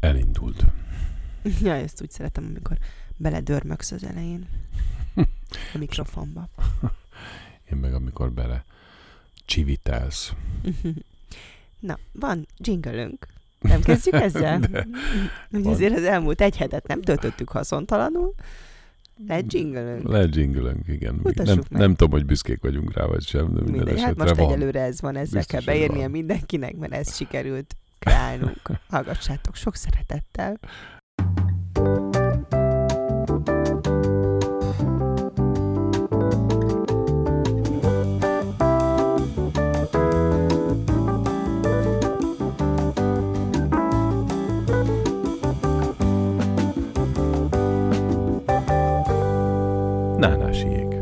Elindult. Ja, ezt úgy szeretem, amikor beledörmögsz az elején a mikrofonba. Én meg amikor bele csivitelsz. Na, van jinglünk. Nem kezdjük ezzel? De, van. azért az elmúlt egy hetet nem töltöttük haszontalanul. Legyinglünk. Legyingülünk, igen. Mutassuk Nem, meg. nem tudom, hogy büszkék vagyunk rá, vagy sem, de minden Mindegy, hát most van. egyelőre ez van, ezzel Biztos, kell beérnie van. mindenkinek, mert ezt sikerült kreálnunk. Hallgassátok sok szeretettel. Nánás jég.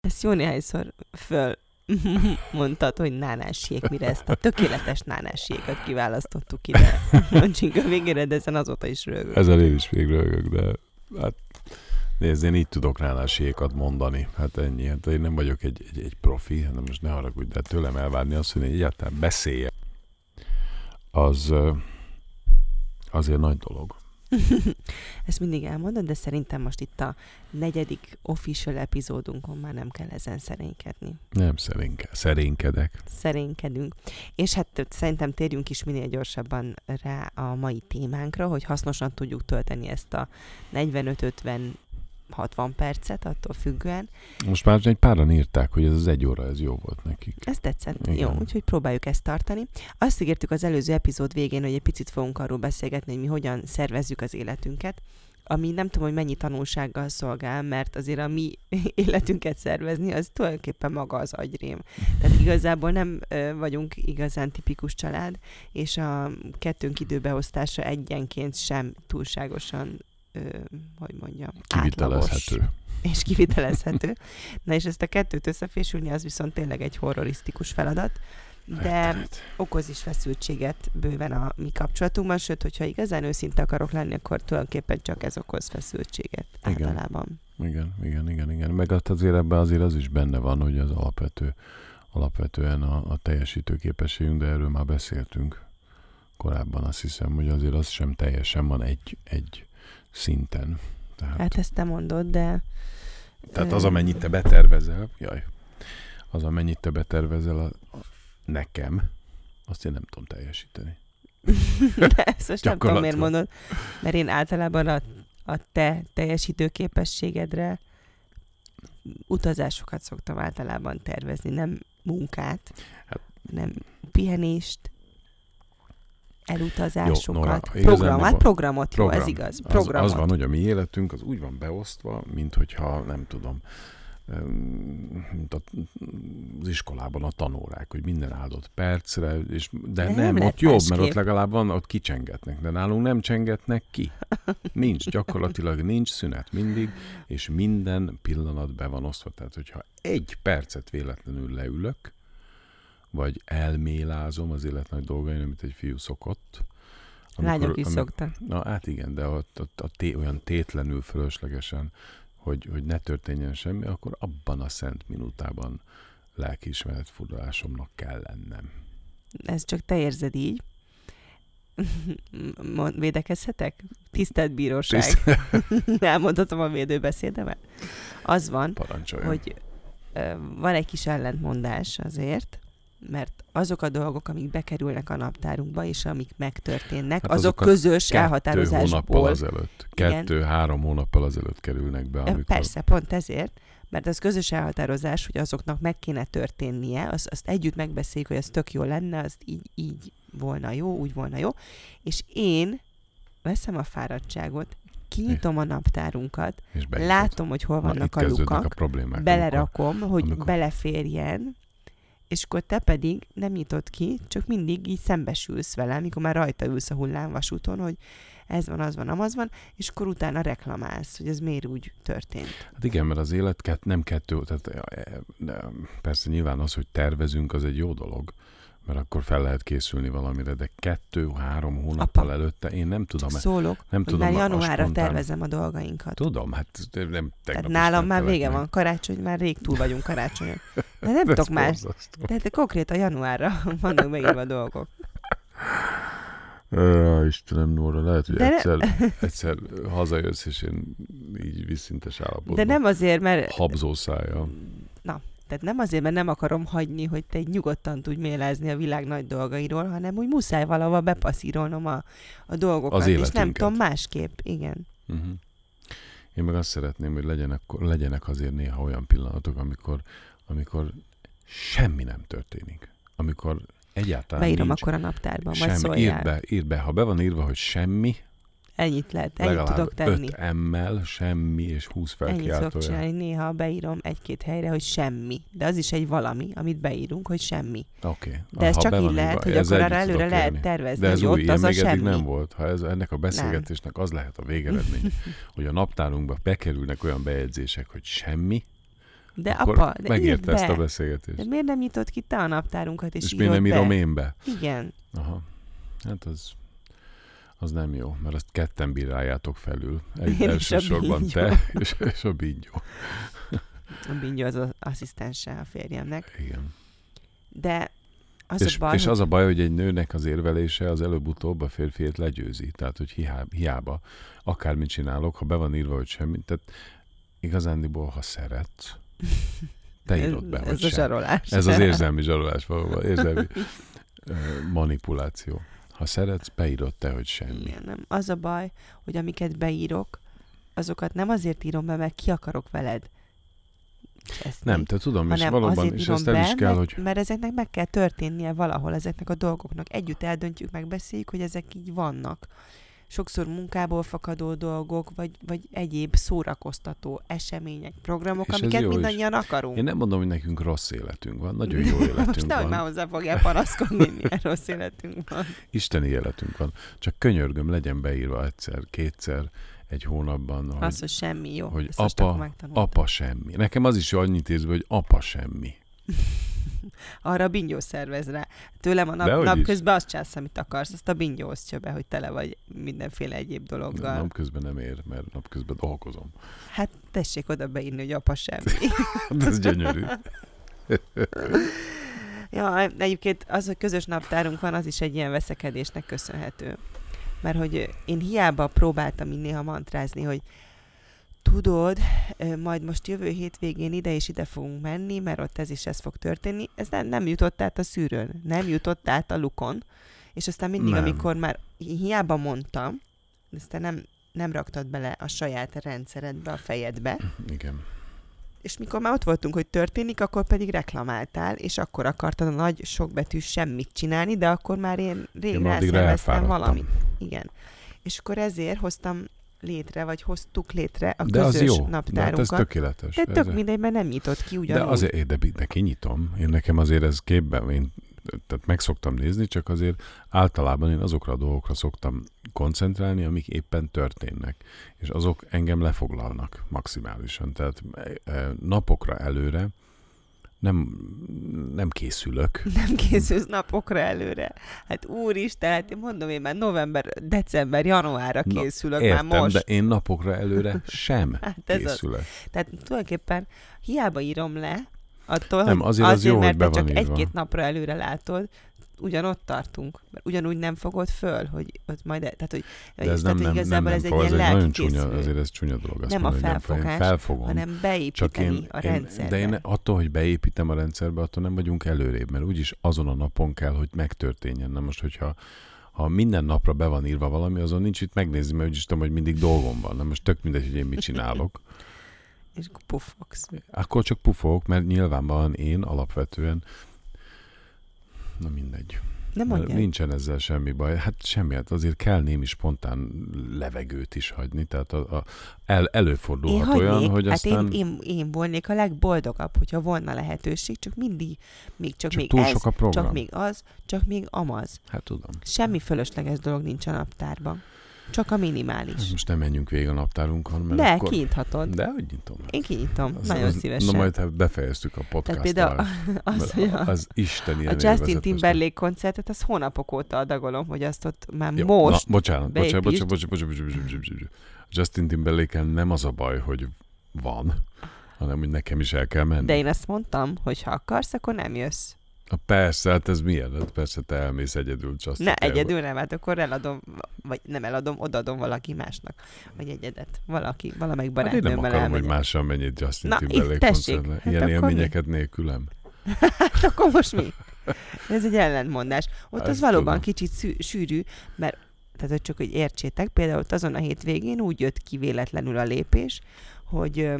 Ezt jó néhányszor föl mondtad, hogy nánásjék, mire ezt a tökéletes nánásjékat kiválasztottuk ide. Mondjuk a végére, de ezen azóta is rögök. Ezzel én is még rögök, de hát nézd, én így tudok nánás jégat mondani. Hát ennyi. Hát én nem vagyok egy, egy, egy profi, hanem most ne haragudj, de tőlem elvárni azt, hogy én egyáltalán beszélje, az azért nagy dolog. Ezt mindig elmondod, de szerintem most itt a negyedik official epizódunkon már nem kell ezen szerénykedni. Nem szerénke, szerénkedek. Szerénykedünk. És hát szerintem térjünk is minél gyorsabban rá a mai témánkra, hogy hasznosan tudjuk tölteni ezt a 45-50 60 percet, attól függően. Most már egy páran írták, hogy ez az egy óra, ez jó volt nekik. Ez tetszett. Igen. Jó, úgyhogy próbáljuk ezt tartani. Azt ígértük az előző epizód végén, hogy egy picit fogunk arról beszélgetni, hogy mi hogyan szervezzük az életünket, ami nem tudom, hogy mennyi tanulsággal szolgál, mert azért a mi életünket szervezni, az tulajdonképpen maga az agyrém. Tehát igazából nem ö, vagyunk igazán tipikus család, és a kettőnk időbeosztása egyenként sem túlságosan, ö, hogy mondjam, átlagos Kivitelezhető. és kivitelezhető. Na és ezt a kettőt összefésülni, az viszont tényleg egy horrorisztikus feladat, de Rettenet. okoz is feszültséget bőven a mi kapcsolatunkban, sőt, hogyha igazán őszinte akarok lenni, akkor tulajdonképpen csak ez okoz feszültséget Igen. általában. Igen, igen, igen, igen. Meg hát azért ebben azért az is benne van, hogy az alapvető, alapvetően a, a teljesítő képességünk, de erről már beszéltünk korábban, azt hiszem, hogy azért az sem teljesen van egy, egy szinten. Tehát, Hát ezt te mondod, de... tehát az, amennyit te betervezel, jaj, az, amennyit te betervezel a, a, nekem, azt én nem tudom teljesíteni. de ezt most nem tudom, miért mondod, mert én általában a, a te teljesítő képességedre utazásokat szoktam általában tervezni, nem munkát, Hát- nem pihenést, elutazásokat, Nora, Nora, program, hát van? programot, jó, ez Program. igaz, Az, programot. az van, hogy a mi életünk az úgy van beosztva, mint hogyha nem tudom, mint a, az iskolában a tanórák, hogy minden áldott percre, és, de De nem, nem ott jobb, mert ott legalább van, ott kicsengetnek, de nálunk nem csengetnek ki. Nincs, gyakorlatilag nincs szünet mindig, és minden pillanat be van osztva. Tehát, hogyha egy percet véletlenül leülök, vagy elmélázom az élet nagy dolgain, amit egy fiú szokott, Lányok is szoktak. Na hát igen, de ott, ott a té, olyan tétlenül fölöslegesen, hogy, hogy ne történjen semmi, akkor abban a szent minutában lelkiismeret furdalásomnak kell lennem. Ez csak te érzed így. Mond- Védekezhetek? Tisztelt bíróság. Tiszt- Elmondhatom a védőbeszédemet? Az van, Parancsoljon. hogy van egy kis ellentmondás azért, mert azok a dolgok, amik bekerülnek a naptárunkba, és amik megtörténnek, Hát azok, azok a közös Kettő hónappal elhatározásból. azelőtt. Igen. Kettő-három hónappal azelőtt kerülnek be, amikor... Persze, pont ezért, mert az közös elhatározás, hogy azoknak meg kéne történnie, azt, azt együtt megbeszéljük, hogy ez tök jó lenne, azt így, így volna jó, úgy volna jó, és én veszem a fáradtságot, kinyitom a naptárunkat, És látom, hogy hol Na, vannak a kezdődnek lukak, a problémák. amikor- belerakom, hogy amikor- beleférjen, és akkor te pedig nem nyitod ki, csak mindig így szembesülsz vele, amikor már rajta ülsz a hullámvasúton, hogy ez van, az van, amaz van, és akkor utána reklamálsz, hogy ez miért úgy történt. Hát igen, mert az élet nem kettő, tehát e, persze nyilván az, hogy tervezünk, az egy jó dolog, mert akkor fel lehet készülni valamire, de kettő-három hónappal Apa. előtte én nem tudom. Szólok, nem tudom már januárra spontán- tervezem a dolgainkat. Tudom, hát nem Tehát nálam már vége meg. van, karácsony, már rég túl vagyunk karácsonyon. De nem tudok borzasztó. Tehát konkrét a januárra vannak beírva a dolgok. Ö, Istenem, Nóra, lehet, hogy De ne- egyszer, egyszer hazajössz, és én így visszintes állapotban. De nem azért, mert... Habzó szája. Na, tehát nem azért, mert nem akarom hagyni, hogy te egy nyugodtan tudj mélázni a világ nagy dolgairól, hanem úgy muszáj valahova bepasszírolnom a, a dolgokat. Az és nem tudom másképp, igen. Uh-huh. Én meg azt szeretném, hogy legyenek, legyenek azért néha olyan pillanatok, amikor, amikor semmi nem történik. Amikor egyáltalán Beírom nincs akkor a naptárban, majd semmi. szóljál. Írd be, írd be. Ha be van írva, hogy semmi, Ennyit lehet, ennyit legalább tudok tenni. 5 M-mel, semmi és 20 Ennyit tudok felkiáltója. csinálni, néha beírom egy-két helyre, hogy semmi. De az is egy valami, amit beírunk, hogy semmi. Oké. Okay. De ez csak így lehet, hogy akkor arra előre lehet tervezni, De ez hogy új, ott ilyen az a még eddig semmi. nem volt. Ha ez, ennek a beszélgetésnek az lehet a végeredmény, hogy a naptárunkba bekerülnek olyan bejegyzések, hogy semmi, De akkor apa, de megérte ezt a be. beszélgetést. De miért nem nyitod ki te a naptárunkat, és, És miért nem be? írom én be? Igen. Aha. Hát az, az nem jó, mert azt ketten bíráljátok felül. Egy Én a elsősorban te és, és a bínyó. A Bingyó az az asszisztense a férjemnek. Igen. De az és, a baj, és hogy az a baj, hogy egy nőnek az érvelése az előbb-utóbb a férfiét legyőzi. Tehát, hogy hiába, hiába akármit csinálok, ha be van írva, hogy semmi. Tehát igazándiból, ha szeretsz, te írod be, ez, ez a zsarolás. Ez az érzelmi zsarolás valóban, érzelmi manipuláció. Ha szeretsz, beírod te, hogy semmi. Igen, nem. Az a baj, hogy amiket beírok, azokat nem azért írom be, mert ki akarok veled cseszni, Nem, te tudom, és valóban, és ezt el be, is kell, mert, hogy mert ezeknek meg kell történnie valahol, ezeknek a dolgoknak. Együtt eldöntjük, megbeszéljük, hogy ezek így vannak. Sokszor munkából fakadó dolgok, vagy, vagy egyéb szórakoztató események, programok, És amiket jó is. mindannyian akarunk. Én nem mondom, hogy nekünk rossz életünk van, nagyon jó Most életünk nehogy már van, hozzá fogjál panaszkodni, milyen rossz életünk van. isteni életünk van. Csak könyörgöm, legyen beírva egyszer, kétszer, egy hónapban, hogy Az, hogy semmi jó. hogy most apa- apa semmi. Nekem az is annyit írva, hogy apa semmi. Arra a bingyó szervez rá. Tőlem a nap, napközben azt csinálsz, amit akarsz, azt a bingyó osztja be, hogy tele vagy mindenféle egyéb dologgal. Napközben nem ér, mert napközben dolgozom. Hát tessék oda beírni, hogy apa semmi. Ez gyönyörű. ja, egyébként az, hogy közös naptárunk van, az is egy ilyen veszekedésnek köszönhető. Mert hogy én hiába próbáltam így néha mantrázni, hogy tudod, majd most jövő hétvégén ide és ide fogunk menni, mert ott ez is ez fog történni. Ez nem, nem jutott át a szűrőn, nem jutott át a lukon. És aztán mindig, Nem. amikor már hiába mondtam, aztán nem, nem raktad bele a saját rendszeredbe, a fejedbe, Igen. és mikor már ott voltunk, hogy történik, akkor pedig reklamáltál, és akkor akartad a nagy sokbetű semmit csinálni, de akkor már én rég Én valamit. Igen. És akkor ezért hoztam létre, vagy hoztuk létre a De az közös jó. De hát ez naptárunkat. tökéletes. De tök Ez- mindegy, mert nem nyitott ki De ugyanúgy. azért, de, de kinyitom. Én nekem azért ez képben, én tehát meg szoktam nézni, csak azért általában én azokra a dolgokra szoktam koncentrálni, amik éppen történnek. És azok engem lefoglalnak maximálisan. Tehát e, napokra előre nem, nem készülök. Nem készülsz napokra előre. Hát úristen, hát mondom, én már november, december, januárra Na, készülök Értem, már most. de én napokra előre sem Hát ez az. készülök. Tehát tulajdonképpen hiába írom le, attól, Nem, hogy azért az jó, mert hogy be te csak egy-két napra előre látod, ugyanott tartunk. Mert ugyanúgy nem fogod föl, hogy ott majd, tehát, hogy, De ez tehát, nem, hogy nem, nem, igazából nem ez egy ilyen nagyon csúnya, azért ez csúnya dolog. Azt Nem a mondani, hogy nem, felfogás, én felfogom. hanem Csak beépíteni én, a én, rendszerbe. de én attól, hogy beépítem a rendszerbe, attól nem vagyunk előrébb, mert úgyis azon a napon kell, hogy megtörténjen. Na most, hogyha ha minden napra be van írva valami, azon nincs itt megnézni, mert úgyis tudom, hogy mindig dolgom van. Na most tök mindegy, hogy én mit csinálok. És akkor puffogsz. Akkor csak pufogok, mert nyilvánvalóan én alapvetően Na mindegy. Nem mondjál. nincsen ezzel semmi baj. Hát semmi, hát azért kell némi spontán levegőt is hagyni. Tehát a, a, el, Én előfordulhat hagynék, olyan, hogy hát aztán... én, én, én volnék a legboldogabb, hogyha volna lehetőség, csak mindig, még csak, Csak még túl ez, sok a program. csak még az, csak még amaz. Hát tudom. Semmi fölösleges dolog nincs a naptárban. Csak a minimális. Most nem menjünk végig a naptárunkon, mert De, akkor... kinyithatod. De, hogy nyitom. Én kinyitom, Az- nagyon az, szívesen. Na majd hát befejeztük a podcast például az, a- az Isten A Justin Timberlake koncertet, az hónapok óta adagolom, hogy azt ott már Jó, most Na, bocsánat, bocsánat, bocsánat, bocsánat, bocsánat, bocsánat, bocsánat. Justin timberlake nem az a baj, hogy van, hanem hogy nekem is el kell menni. De én azt mondtam, hogy ha akarsz, akkor nem jössz. Na persze, hát ez milyen? Hát persze te elmész egyedül Justin Ne, egyedül nem, hát akkor eladom, vagy nem eladom, odaadom valaki másnak, vagy egyedet. Valaki, valamelyik Hát én nem barátnőmmel akarom, hogy elmegyek. mással menjél Justin Na, Timberlake koncertre. Hát Ilyen mi? élményeket nélkülem. Hát akkor most mi? Ez egy ellentmondás. Ott az Ezt valóban tudom. kicsit szű, sűrű, mert tehát hogy csak hogy értsétek, például ott azon a hétvégén úgy jött ki véletlenül a lépés, hogy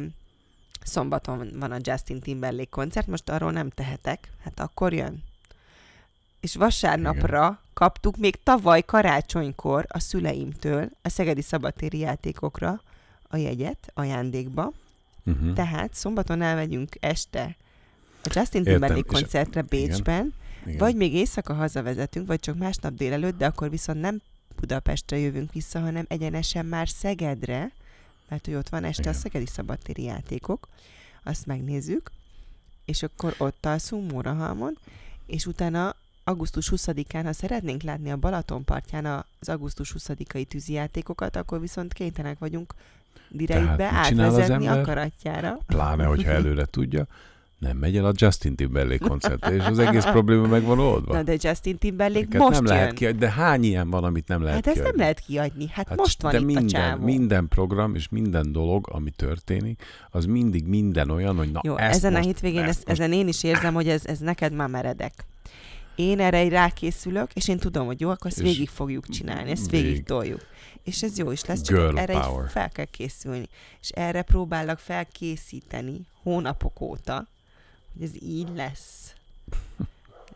szombaton van a Justin Timberlake koncert, most arról nem tehetek, hát akkor jön. És vasárnapra Igen. kaptuk még tavaly karácsonykor a szüleimtől a Szegedi Szabadtéri játékokra a jegyet ajándékba, Uh-huh. tehát szombaton elmegyünk este a Justin Értem, Timberlake és- koncertre Bécsben, Igen. vagy még éjszaka hazavezetünk, vagy csak másnap délelőtt, de akkor viszont nem Budapestre jövünk vissza, hanem egyenesen már Szegedre, mert hogy ott van este Igen. a Szegedi Szabadtéri játékok, azt megnézzük, és akkor ott alszunk Mórahalmon, és utána augusztus 20-án, ha szeretnénk látni a Balaton partján az augusztus 20-ai tűzijátékokat, akkor viszont kénytelenek vagyunk direktbe átvezetni akaratjára. Pláne, hogyha előre tudja, nem megy el a Justin Timberlake koncertre, és az egész probléma meg van oldva. Na de Justin Timberlake Ezeket most nem jön. lehet kiadni, de hány ilyen van, amit nem lehet hát ezt kiadni? nem lehet kiadni. Hát, hát most van de itt minden, a csávó. minden program és minden dolog, ami történik, az mindig minden olyan, hogy na Jó, ezt ezen most, a hétvégén ezt ezt, most, ezen én is érzem, hogy ez, ez neked már meredek. Én erre rákészülök, és én tudom, hogy jó, akkor ezt végig fogjuk csinálni, ezt vég- végig toljuk. És ez jó is lesz, csak Girl erre power. fel kell készülni. És erre próbálok felkészíteni hónapok óta, hogy ez így lesz.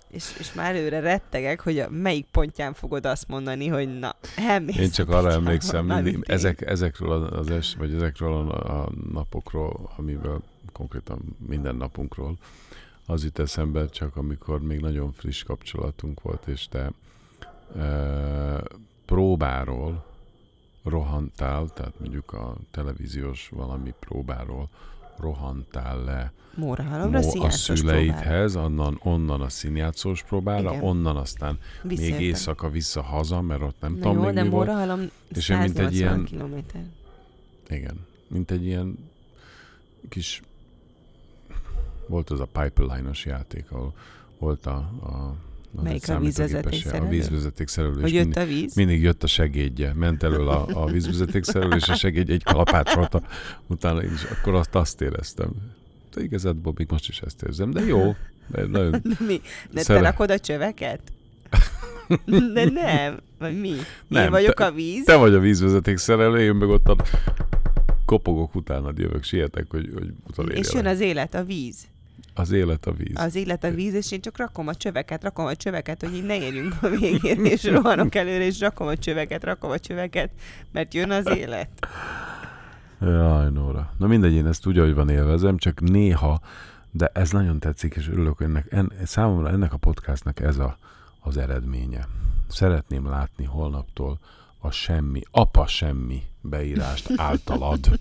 És, és már előre rettegek, hogy a melyik pontján fogod azt mondani, hogy na, elmész. Én csak arra emlékszem, mindig, ezek, ezekről az- az es, vagy ezekről a, a napokról, amivel konkrétan minden napunkról, az jut eszembe csak, amikor még nagyon friss kapcsolatunk volt, és te e, próbáról rohantál, tehát mondjuk a televíziós valami próbáról rohantál le Mórahalomra Mo- a szüleidhez, onnan, onnan a színjátszós próbára, Igen. onnan aztán még Visszajöttem. éjszaka vissza haza, mert ott nem Na tudom jó, még de mi volt. És én mint egy 180 ilyen- kilométer. Igen, mint egy ilyen kis volt az a pipeline-os játék, ahol volt a, a az Melyik egy a számítógépes- vízvezeték A szerelő? vízvezeték szerelő. Hogy jött mindig, a víz? mindig jött a segédje, ment elől a, a vízvezeték szerelő, és a segédje egy kalapácsolta utána, és akkor azt, azt éreztem. De igazából még most is ezt érzem, de jó. De nagyon De mi? De Szere- te rakod a csöveket? De nem. Vagy mi? Nem, Én vagyok te- a víz? Te vagy a vízvezeték szerelő, én meg ott a kopogok utánad jövök, sietek, hogy, hogy utolérjelek. és jön az élet, a víz. Az élet a víz. Az élet a víz, és én csak rakom a csöveket, rakom a csöveket, hogy így ne érjünk a végén, és rohanok előre, és rakom a csöveket, rakom a csöveket, mert jön az élet. Jaj, Nóra. Na mindegy, én ezt úgy, hogy van élvezem, csak néha, de ez nagyon tetszik, és örülök, ennek, en, számomra ennek a podcastnak ez a, az eredménye. Szeretném látni holnaptól a semmi, apa semmi beírást általad.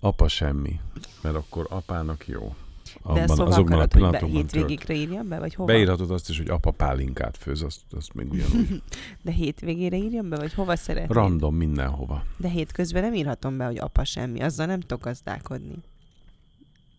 Apa semmi, mert akkor apának jó. De ezt hova akarod, hogy be, tört. hétvégékre írjam be, vagy hova? Beírhatod azt is, hogy apa pálinkát főz, azt, azt még ugyanúgy. De hétvégére írjam be, vagy hova szeretnéd? Random mindenhova. De hétközben nem írhatom be, hogy apa semmi, azzal nem tudok gazdálkodni.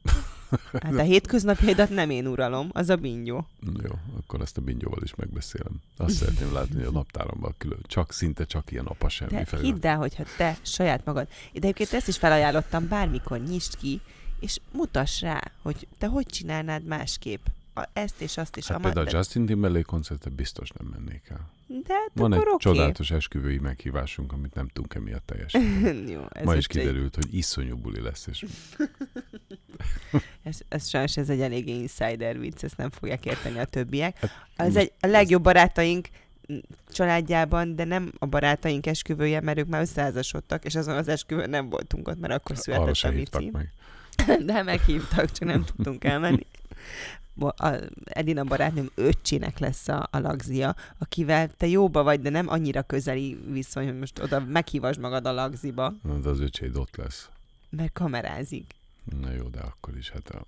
Hát a hétköznapjaidat nem én uralom, az a bingyó. Jó, akkor ezt a bingyóval is megbeszélem. Azt szeretném látni, hogy a naptáromban külön, csak szinte csak ilyen apa semmi De felirat. hidd el, hogyha te saját magad, de egyébként ezt is felajánlottam, bármikor nyisd ki, és mutass rá, hogy te hogy csinálnád másképp. A, ezt és azt és Hát a például a Justin Timberlake koncertre biztos nem mennék el. de hát Van egy oké. csodálatos esküvői meghívásunk, amit nem tudunk emiatt teljesíteni. Jó, ez Ma is egy- kiderült, hogy iszonyú buli lesz, és Ez, ez sajnos ez egy elég insider vicc, ezt nem fogják érteni a többiek. Hát most egy a legjobb barátaink családjában, de nem a barátaink esküvője, mert ők már összeházasodtak, és azon az esküvőn nem voltunk ott, mert akkor arra született se a Mici. meg. De meghívtak, csak nem tudtunk elmenni. A Edina barátnőm öccsének lesz a, a lagzia, akivel te jóba vagy, de nem annyira közeli viszony, hogy most oda meghívasd magad a lagziba, Na, De az öcséd ott lesz. mert kamerázik. Na jó, de akkor is, hát a,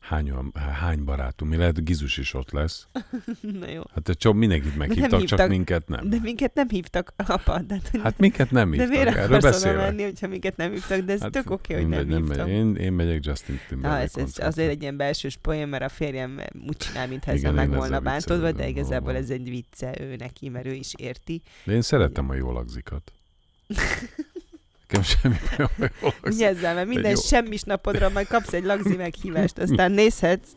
hány, hány barátunk, mi lehet, Gizus is ott lesz. Na jó. Hát csak mindenkit meghívtak, csak hívtak. minket nem. De minket nem hívtak, apa. De, Hát minket nem de hívtak, miért erről beszélek. menni, hogyha minket nem hívtak? De ez Hát tök oké, hogy nem mindegy, hívtak. megyek. Én, én megyek Justin Na, Timberlake ez, ez koncertre. azért egy ilyen belsős poén, mert a férjem úgy csinál, mintha ezzel meg volna bántodva, de igazából ez egy vicce ő neki, mert ő is érti. De én szeretem a jó lagzikat. Nekem semmi bajom. Vigyázzál, mert minden jó- semmis napodra majd kapsz egy lagzi meghívást, aztán nézhetsz.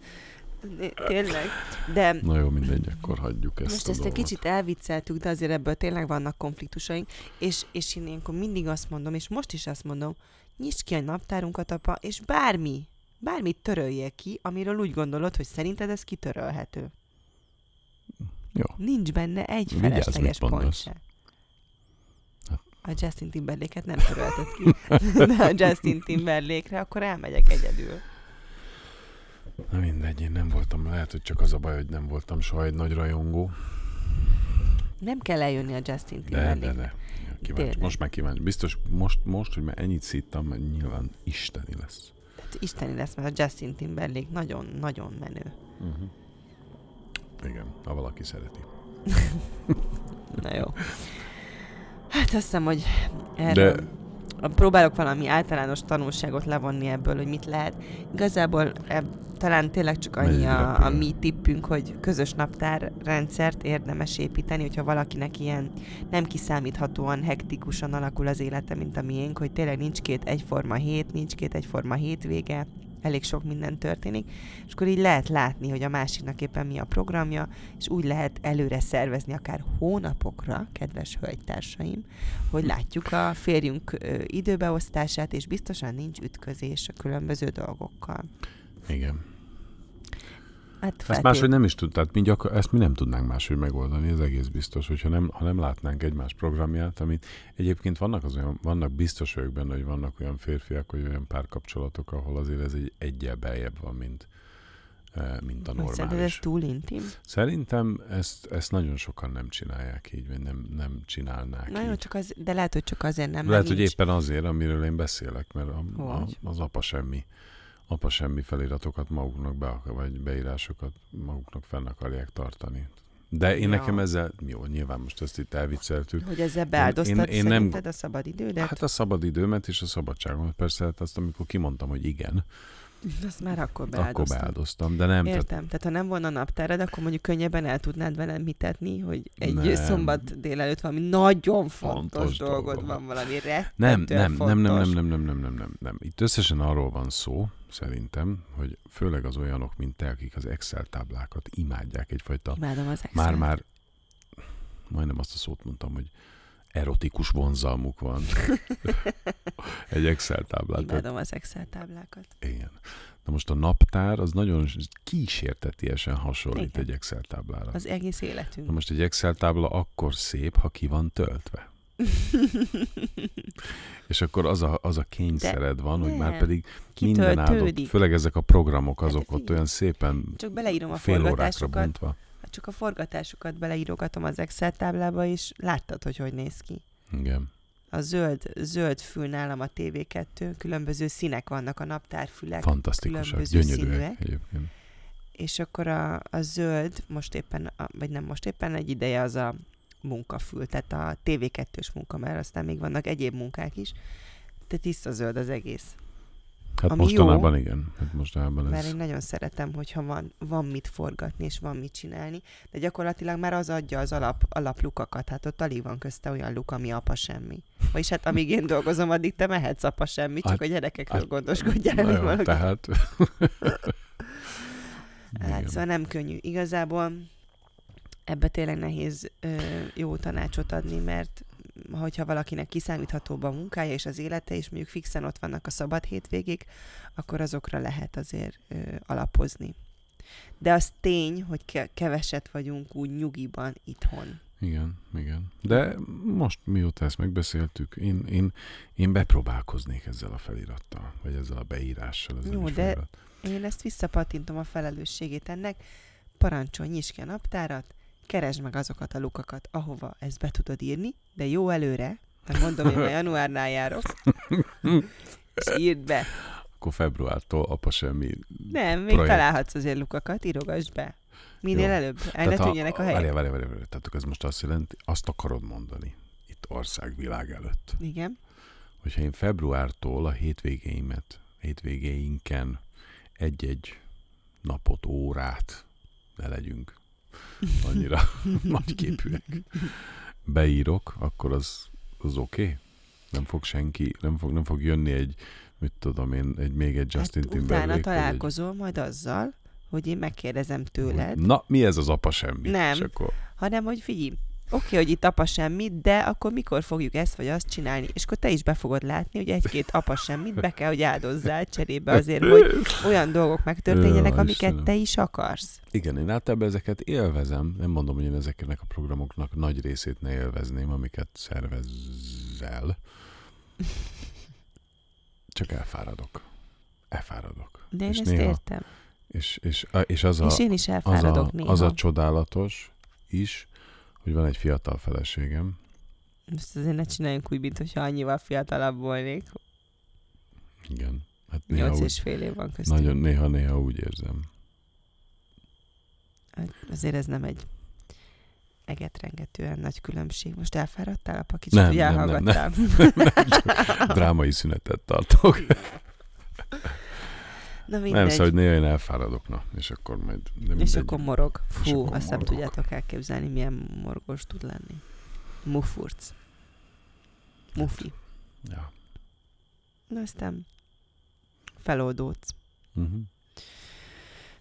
Né- Tényleg. De Na jó, mindegy, akkor hagyjuk ezt most a ezt egy dolgot. kicsit elvicceltük, de azért ebből tényleg vannak konfliktusaink, és, és én ilyenkor mindig azt mondom, és most is azt mondom, nyisd ki a naptárunkat, apa, és bármi, bármit töröljél ki, amiről úgy gondolod, hogy szerinted ez kitörölhető. Jó. Nincs benne egy Vigyázz, felesleges pont se. A Justin Timberlake-et nem törölted ki, de a Justin Timberlake-re akkor elmegyek egyedül. Na mindegy, én nem voltam, lehet, hogy csak az a baj, hogy nem voltam soha egy nagy rajongó. Nem kell eljönni a Justin De, de, Timberlake. de. Kíváncsi. Tényleg. Most már kíváncsi. Biztos most, most, hogy már ennyit szittam, nyilván isteni lesz. Hát isteni lesz, mert a Justin Timberlake nagyon-nagyon menő. Uh-huh. Igen, ha valaki szereti. Na jó. Hát azt hiszem, hogy erről De próbálok valami általános tanulságot levonni ebből, hogy mit lehet. Igazából eb, talán tényleg csak annyi a, a mi tippünk, hogy közös naptárrendszert érdemes építeni, hogyha valakinek ilyen nem kiszámíthatóan, hektikusan alakul az élete, mint a miénk, hogy tényleg nincs két egyforma hét, nincs két egyforma hétvége, elég sok minden történik, és akkor így lehet látni, hogy a másiknak éppen mi a programja, és úgy lehet előre szervezni akár hónapokra, kedves hölgytársaim, hogy látjuk a férjünk időbeosztását, és biztosan nincs ütközés a különböző dolgokkal. igen. Hát Ezt feltét- máshogy nem is tud, tehát mi gyakor, ezt mi nem tudnánk máshogy megoldani, ez egész biztos, hogyha nem, ha nem látnánk egymás programját, amit egyébként vannak, az olyan, vannak biztos vagyok benne, hogy vannak olyan férfiak, hogy olyan párkapcsolatok, ahol azért ez egy egyel beljebb van, mint, eh, mint a Hogy Szerinted ez normális. túl intim? Szerintem ezt, ezt nagyon sokan nem csinálják így, vagy nem, nem csinálnák Na jó, így. csak az, de lehet, hogy csak azért nem. Lehet, hogy nincs. éppen azért, amiről én beszélek, mert a, a, az apa semmi, apa semmi feliratokat maguknak be, vagy beírásokat maguknak fenn akarják tartani. De én Ja. nekem ezzel, jó, nyilván most ezt itt elvicceltük. Hogy ezzel beáldoztad én- én nem- szerinted a szabad idődet? Hát a szabad időmet és a szabadságomat persze, hát azt amikor kimondtam, hogy igen, Azt már akkor akkor beáldoztam. beáldoztam, de nem, tehát Értem. Tehát ha nem volna naptárad, akkor mondjuk könnyebben el tudnád velem hitetni, hogy egy Nem. szombat délelőtt valami nagyon fontos, Fontos dolgod dolgod van, valami nem, rettentően nem, nem, nem, fontos. nem, nem, nem, nem, nem, nem, nem. Itt összesen arról van szó, szerintem, hogy főleg az olyanok, mint te, akik az Excel táblákat imádják egyfajta Imádom az Excel. már-már majdnem azt a szót mondtam, hogy erotikus vonzalmuk van. Egy Excel táblát. Imádom az Excel táblákat. Igen. Na most a naptár az nagyon kísértetiesen hasonlít Igen. egy Excel táblára. Az egész életünk. Na most egy Excel tábla akkor szép, ha ki van töltve. És akkor az a, az a kényszered van, hogy már pedig minden áldott, főleg ezek a programok, azok Hát ott figyelj. olyan szépen Csak beleírom a fél órákra bontva. Csak a forgatásokat beleírogatom az Excel táblába, és láttad, hogy hogy néz ki. Igen. A zöld, zöld fül nálam a TV2, különböző színek vannak a naptárfülek, Fantasztikusak, gyönyörűek színűek. egyébként. és akkor a, a zöld, most éppen, a, vagy nem most éppen, egy ideje az a munkafül, tehát a TV2-s munka, mert aztán még vannak egyéb munkák is, de tiszta zöld az egész. Hát Ami mostanában igen. Hát mostanában Mert ez... én nagyon szeretem, hogyha van, van mit forgatni, és van mit csinálni, de gyakorlatilag már az adja az alap, alaplukakat, hát ott alig van közte olyan luk, ami apa semmi. Vagyis hát amíg én dolgozom, addig te mehetsz apa semmi, csak Hát- a gyerekekről hát- gondoskodjál. Na jó, tehát... Hát Igen. szóval nem könnyű. Igazából ebbe tényleg nehéz ö, jó tanácsot adni, mert hogyha valakinek kiszámíthatóbb a munkája és az élete, és mondjuk fixen ott vannak a szabad hétvégék, akkor azokra lehet azért ö, alapozni. De az tény, hogy ke- keveset vagyunk úgy nyugiban itthon. Igen, igen. De most mióta ezt megbeszéltük, én, én, én bepróbálkoznék ezzel a felirattal, vagy ezzel a beírással. Ezzel Jó, de- felirat. Én ezt visszapattintom a felelősségét ennek. Parancsolj, nyisd ki a naptárat, keresd meg azokat a lukakat, ahova ezt be tudod írni, de jó előre, mert mondom, én már januárnál járok, és írd be. Akkor februártól apa semmi. Nem, még Projekt. találhatsz azért lukakat, írogasd be. Minél Jó. előbb, el ne tűnjenek a helyek. Várjál, várjál, várjál, várjál. Tehát ez most azt jelenti, azt akarod mondani itt országvilág előtt, Igen. hogyha én februártól a hétvégéimet, hétvégéinken egy-egy napot, órát, ne legyünk annyira nagyképűek, beírok, akkor az, az oké? Okay? Nem fog senki, nem fog, nem fog jönni egy, mit tudom én, egy még egy Justin hát Timberlake. utána találkozol majd azzal, hogy én megkérdezem egy, tőled, Na, mi ez az apa semmi? Nem. És akkor, hanem hogy figyelj, oké, hogy itt apa semmit, de akkor mikor fogjuk ezt vagy azt csinálni? És akkor te is be fogod látni, hogy egy-két apa semmit be kell, hogy áldozzál cserébe azért, hogy olyan dolgok megtörténjenek, Jó, amiket Istenem. te is akarsz. Igen, én általában ezeket élvezem. Nem mondom, hogy én ezeknek a programoknak nagy részét ne élvezném, amiket szervezel. Csak elfáradok. Elfáradok. De én és ezt néha, értem. És, és, és az, a, és én is az, elfáradok a, néha. az a csodálatos is, hogy van egy fiatal feleségem, Ezt azért ne csináljunk úgy, mintha annyival fiatalabb volnék. igen. Hát néha Nyolc úgy, és fél év van köztünk. nagyon néha-néha úgy érzem. Hát Azért ez nem egy egetrengetően nagy különbség. Most elfáradtál, apa? Kicsit, Nem, hogy nem, nem, elhallgattál. Drámai szünetet tartok. Na Nem, mindegy. szóval hogy néha én elfáradok, na, és akkor majd... De És akkor morog. Fú, akkor azt nem tudjátok elképzelni, milyen morgos tud lenni. Mufurc. Mufi. Ja. Na aztán feloldódsz. Uh-huh.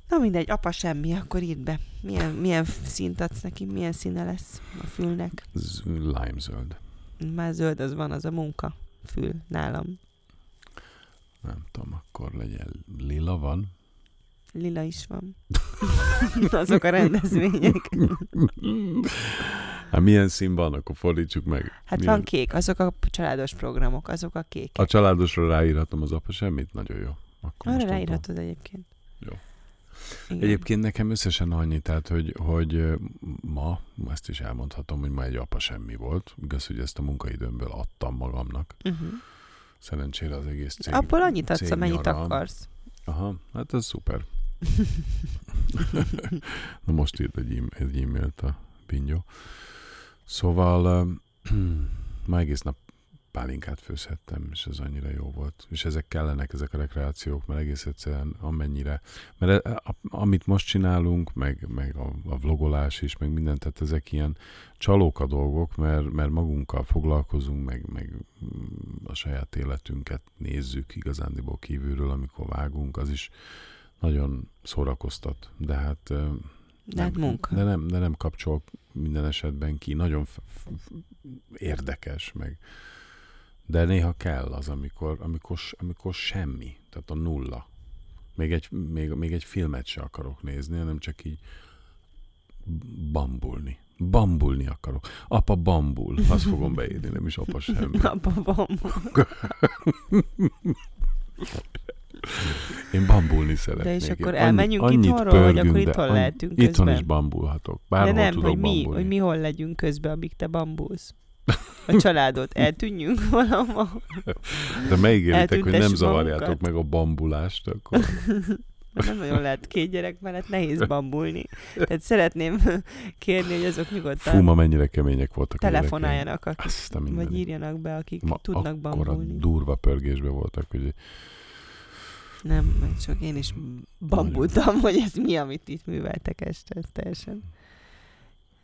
Na mindegy, apa semmi, akkor írd be. Milyen, milyen színt adsz neki, milyen színe lesz a fülnek. Z- lime zöld. Már zöld az van, az a munka fül nálam. Nem tudom, akkor legyen lila van. Lila is van. Azok a rendezvények. Hát milyen szín van, akkor fordítsuk meg. Hát milyen... van kék, azok a családos programok, azok a kékek. A családosra ráírhatom az apa semmit? Nagyon jó. Akkor Arra ráírhatod egyébként. Jó. Igen. Egyébként nekem összesen annyi, tehát hogy, hogy ma, ezt is elmondhatom, hogy ma egy apa semmi volt. Igaz, hogy ezt a munkaidőmből adtam magamnak. Uh-huh. Szerencsére az egész cég. Abból annyit adsz, amennyit akarsz. Aha, hát ez szuper. Na most írt egy, e- egy e-mailt a Pingyó. Szóval um, ma egész nap pálinkát főzhettem, és ez annyira jó volt. És ezek kellenek, ezek a rekreációk, mert egész egyszerűen amennyire, mert e- a, amit most csinálunk, meg, meg a, a vlogolás is, meg mindent, tehát ezek ilyen csalók a dolgok, mert, mert magunkkal foglalkozunk, meg, meg mm, a saját életünket nézzük igazándiból kívülről, amikor vágunk, az is nagyon szórakoztat, de hát De hát munka. de nem, de nem kapcsol minden esetben ki. Nagyon f- f- érdekes, meg de néha kell az, amikor, amikor, amikor semmi, tehát a nulla. Még egy, még, még egy filmet se akarok nézni, hanem csak így bambulni. Bambulni akarok. Apa bambul. Azt fogom beírni, nem is apa semmi. Apa van. Én bambulni szeretnék. és akkor Én elmenjünk annyit itthonról, vagy pörgünk, akkor de itthon lehetünk Itthon közben? is bambulhatok. De Bárhol nem, tudok hogy mi, bambulni. hogy mi hol legyünk közben, amíg te bambulsz. A családot eltűnjünk valahol. De megígéritek, hogy nem zavarjátok magunkat. meg a bambulást, akkor Nem nagyon lehet két gyerek mellett, nehéz bambulni. Tehát szeretném kérni, hogy azok nyugodtan fú, ma mennyire kemények voltak telefonáljanak, akik, Azt a vagy írjanak be, akik Ma tudnak bambulni. durva pörgésbe voltak, hogy Nem, csak én is bambultam, hogy ez mi, amit itt műveltek este, ez teljesen.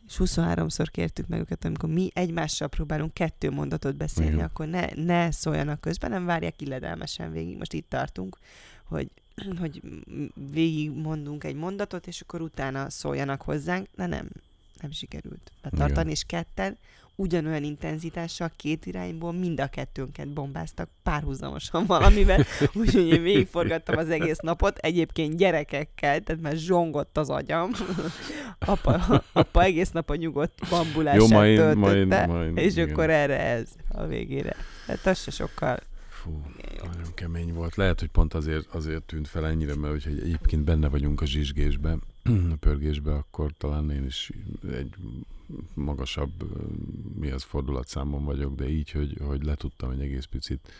És 23-szor kértük meg őket, amikor mi egymással próbálunk kettő mondatot beszélni, Igen. akkor ne, ne szóljanak közben, nem várják illedelmesen végig. Most itt tartunk, hogy, hogy végig mondunk egy mondatot, és akkor utána szóljanak hozzánk. Na nem, nem sikerült betartani, és ketten ugyanolyan intenzitással két irányból mind a kettőnket bombáztak párhuzamosan valamivel, úgyhogy én végigforgattam az egész napot, egyébként gyerekekkel, tehát már zsongott az agyam. apa, apa egész nap a nyugodt bambulását Jó, majd- töltötte, majd- majd, és igen. akkor erre ez a végére. Hát az se sokkal. Fú, nagyon kemény volt. Lehet, hogy pont azért, azért tűnt fel ennyire, mert hogyha egyébként benne vagyunk a zsizsgésbe, a pörgésbe, akkor talán én is egy magasabb mi az fordulatszámon vagyok, de így, hogy, hogy le tudtam egy egész picit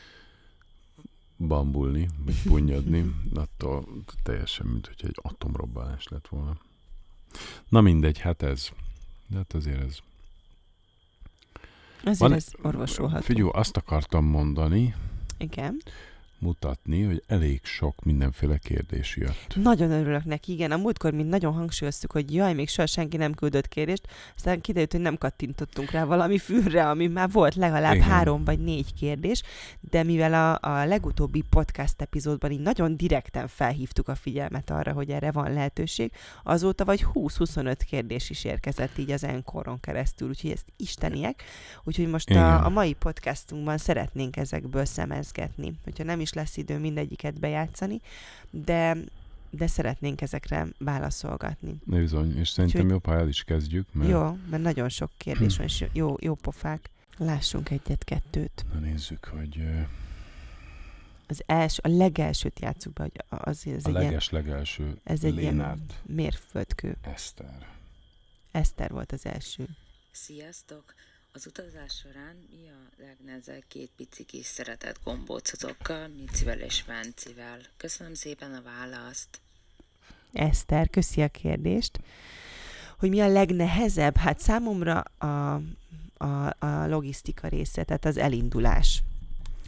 bambulni, vagy punnyadni, attól teljesen, mint hogy egy atomrobbanás lett volna. Na mindegy, hát ez. De hát azért ez. Azért Van- ez orvosolható. Figyelj, azt akartam mondani, Igen. Mutatni, hogy elég sok mindenféle kérdés jött. Nagyon örülök neki, igen. A múltkor mi nagyon hangsúlyoztuk, hogy jaj, még soha senki nem küldött kérdést, aztán kiderült, hogy nem kattintottunk rá valami fülre, ami már volt legalább Igen. igen. három vagy négy kérdés, de mivel a, a legutóbbi podcast epizódban így nagyon direkten felhívtuk a figyelmet arra, hogy erre van lehetőség, azóta vagy 20-25 kérdés is érkezett így az enkoron keresztül, úgyhogy ezt isteniek. Úgyhogy most Igen. a, a mai podcastunkban szeretnénk ezekből szemezgetni. Hogyha nem is lesz idő mindegyiket bejátszani, de, de szeretnénk ezekre válaszolgatni. Ne bizony, és szerintem Úgyhogy- jobb, ha el is kezdjük, mert Jó, mert nagyon sok kérdés van, és jó, jó pofák. Lássunk egyet-kettőt. na nézzük, hogy Az első, a legelsőt játsszuk be, hogy az, ez a egy ilyen, leges-legelső ez egy ilyen Lénárt mérföldkő. Eszter. Eszter volt az első. Sziasztok! Az utazás során mi a legnehezebb két pici kis szeretett gombócotokkal, Micivel és Vencivel? Köszönöm szépen a választ! Eszter, köszi a kérdést. Hogy mi a legnehezebb? Hát számomra a, a, a logisztika része, tehát az elindulás.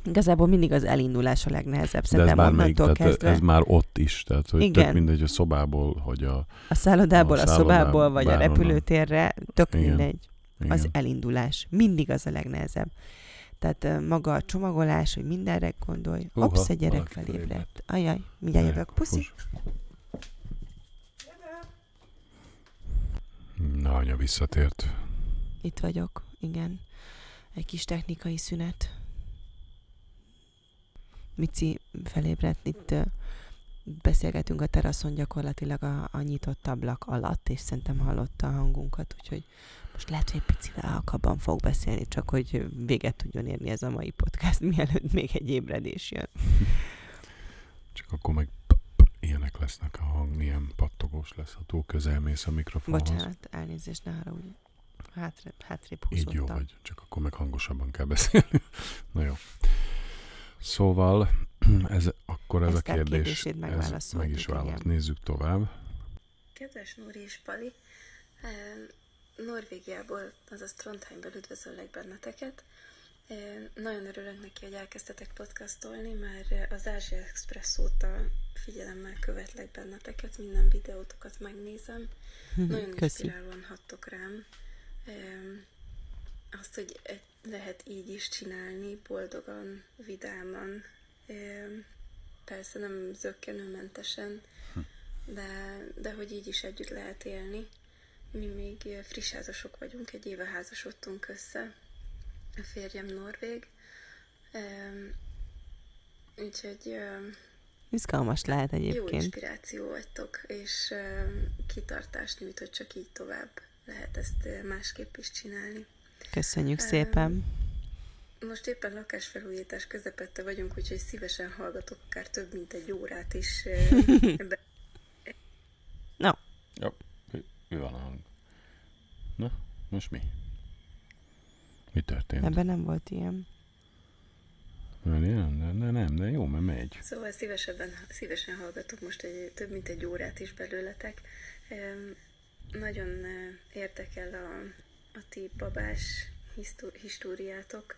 Igazából mindig az elindulás a legnehezebb. De ez Szerintem bármelyik, onnantól tehát kezdve ez már ott is, tehát hogy Igen. tök mindegy a szobából, hogy a... a szállodából, a a, szállodából, szobából, vagy a repülőtérre, tök Igen. mindegy. Igen. Az elindulás. Mindig az a legnehezebb. Tehát maga a csomagolás, hogy mindenre gondolj. Húha, Hopsz, a gyerek felébredt. Ajaj, mindjárt Gyere, jövök. Puszi. fuss. Na, anya visszatért. Itt vagyok, igen. Egy kis technikai szünet. Mici felébredt, itt ö, beszélgetünk a teraszon gyakorlatilag a, a nyitott ablak alatt, és szerintem hallotta a hangunkat, úgyhogy most lehet, hogy egy picivel halkabban fog beszélni, csak hogy véget tudjon érni ez a mai podcast, mielőtt még egy ébredés jön. Csak akkor meg ilyenek lesznek a hang, ilyen pattogós lesz, ha túl közel mész a mikrofonhoz. Bocsánat, elnézést, ne arra úgy hátrébb, hátrébb Így jó húzottam. vagy, csak akkor meg hangosabban kell beszélni. Na jó. Szóval ez, akkor ez Eszter a kérdés, ez meg is választ. igen. Nézzük tovább. Kedves Nóri és Pali, Norvégiából, azaz Trondheimból üdvözöllek benneteket. Nagyon örülök neki, hogy elkezdtetek podcastolni, már az Ázsia Express óta figyelemmel követlek benneteket, minden videótokat megnézem. Nagyon Köszi. inspirálóan hattok rám. Azt, hogy e- lehet így is csinálni, boldogan, vidáman. Persze nem zöggenőmentesen, de, de hogy így is együtt lehet élni. Mi még friss házasok vagyunk, egy éve házasodtunk össze. A férjem norvég. Úgyhogy Izgalmas lehet jó egyébként. inspiráció vagytok, és kitartást nyújt, hogy csak így tovább lehet ezt másképp is csinálni. Köszönjük szépen. Most éppen lakásfelújítás közepette vagyunk, úgyhogy szívesen hallgatok akár több mint egy órát is. eh, ebbe- Mi van a hang? Na, most mi? Mi történt? Ebben nem volt ilyen. Nem, nem, nem, nem, de jó, mert megy. Szóval szívesebben, szívesen hallgatok most egy, több mint egy órát is belőletek. Nagyon érdekel a, a ti babás históriátok.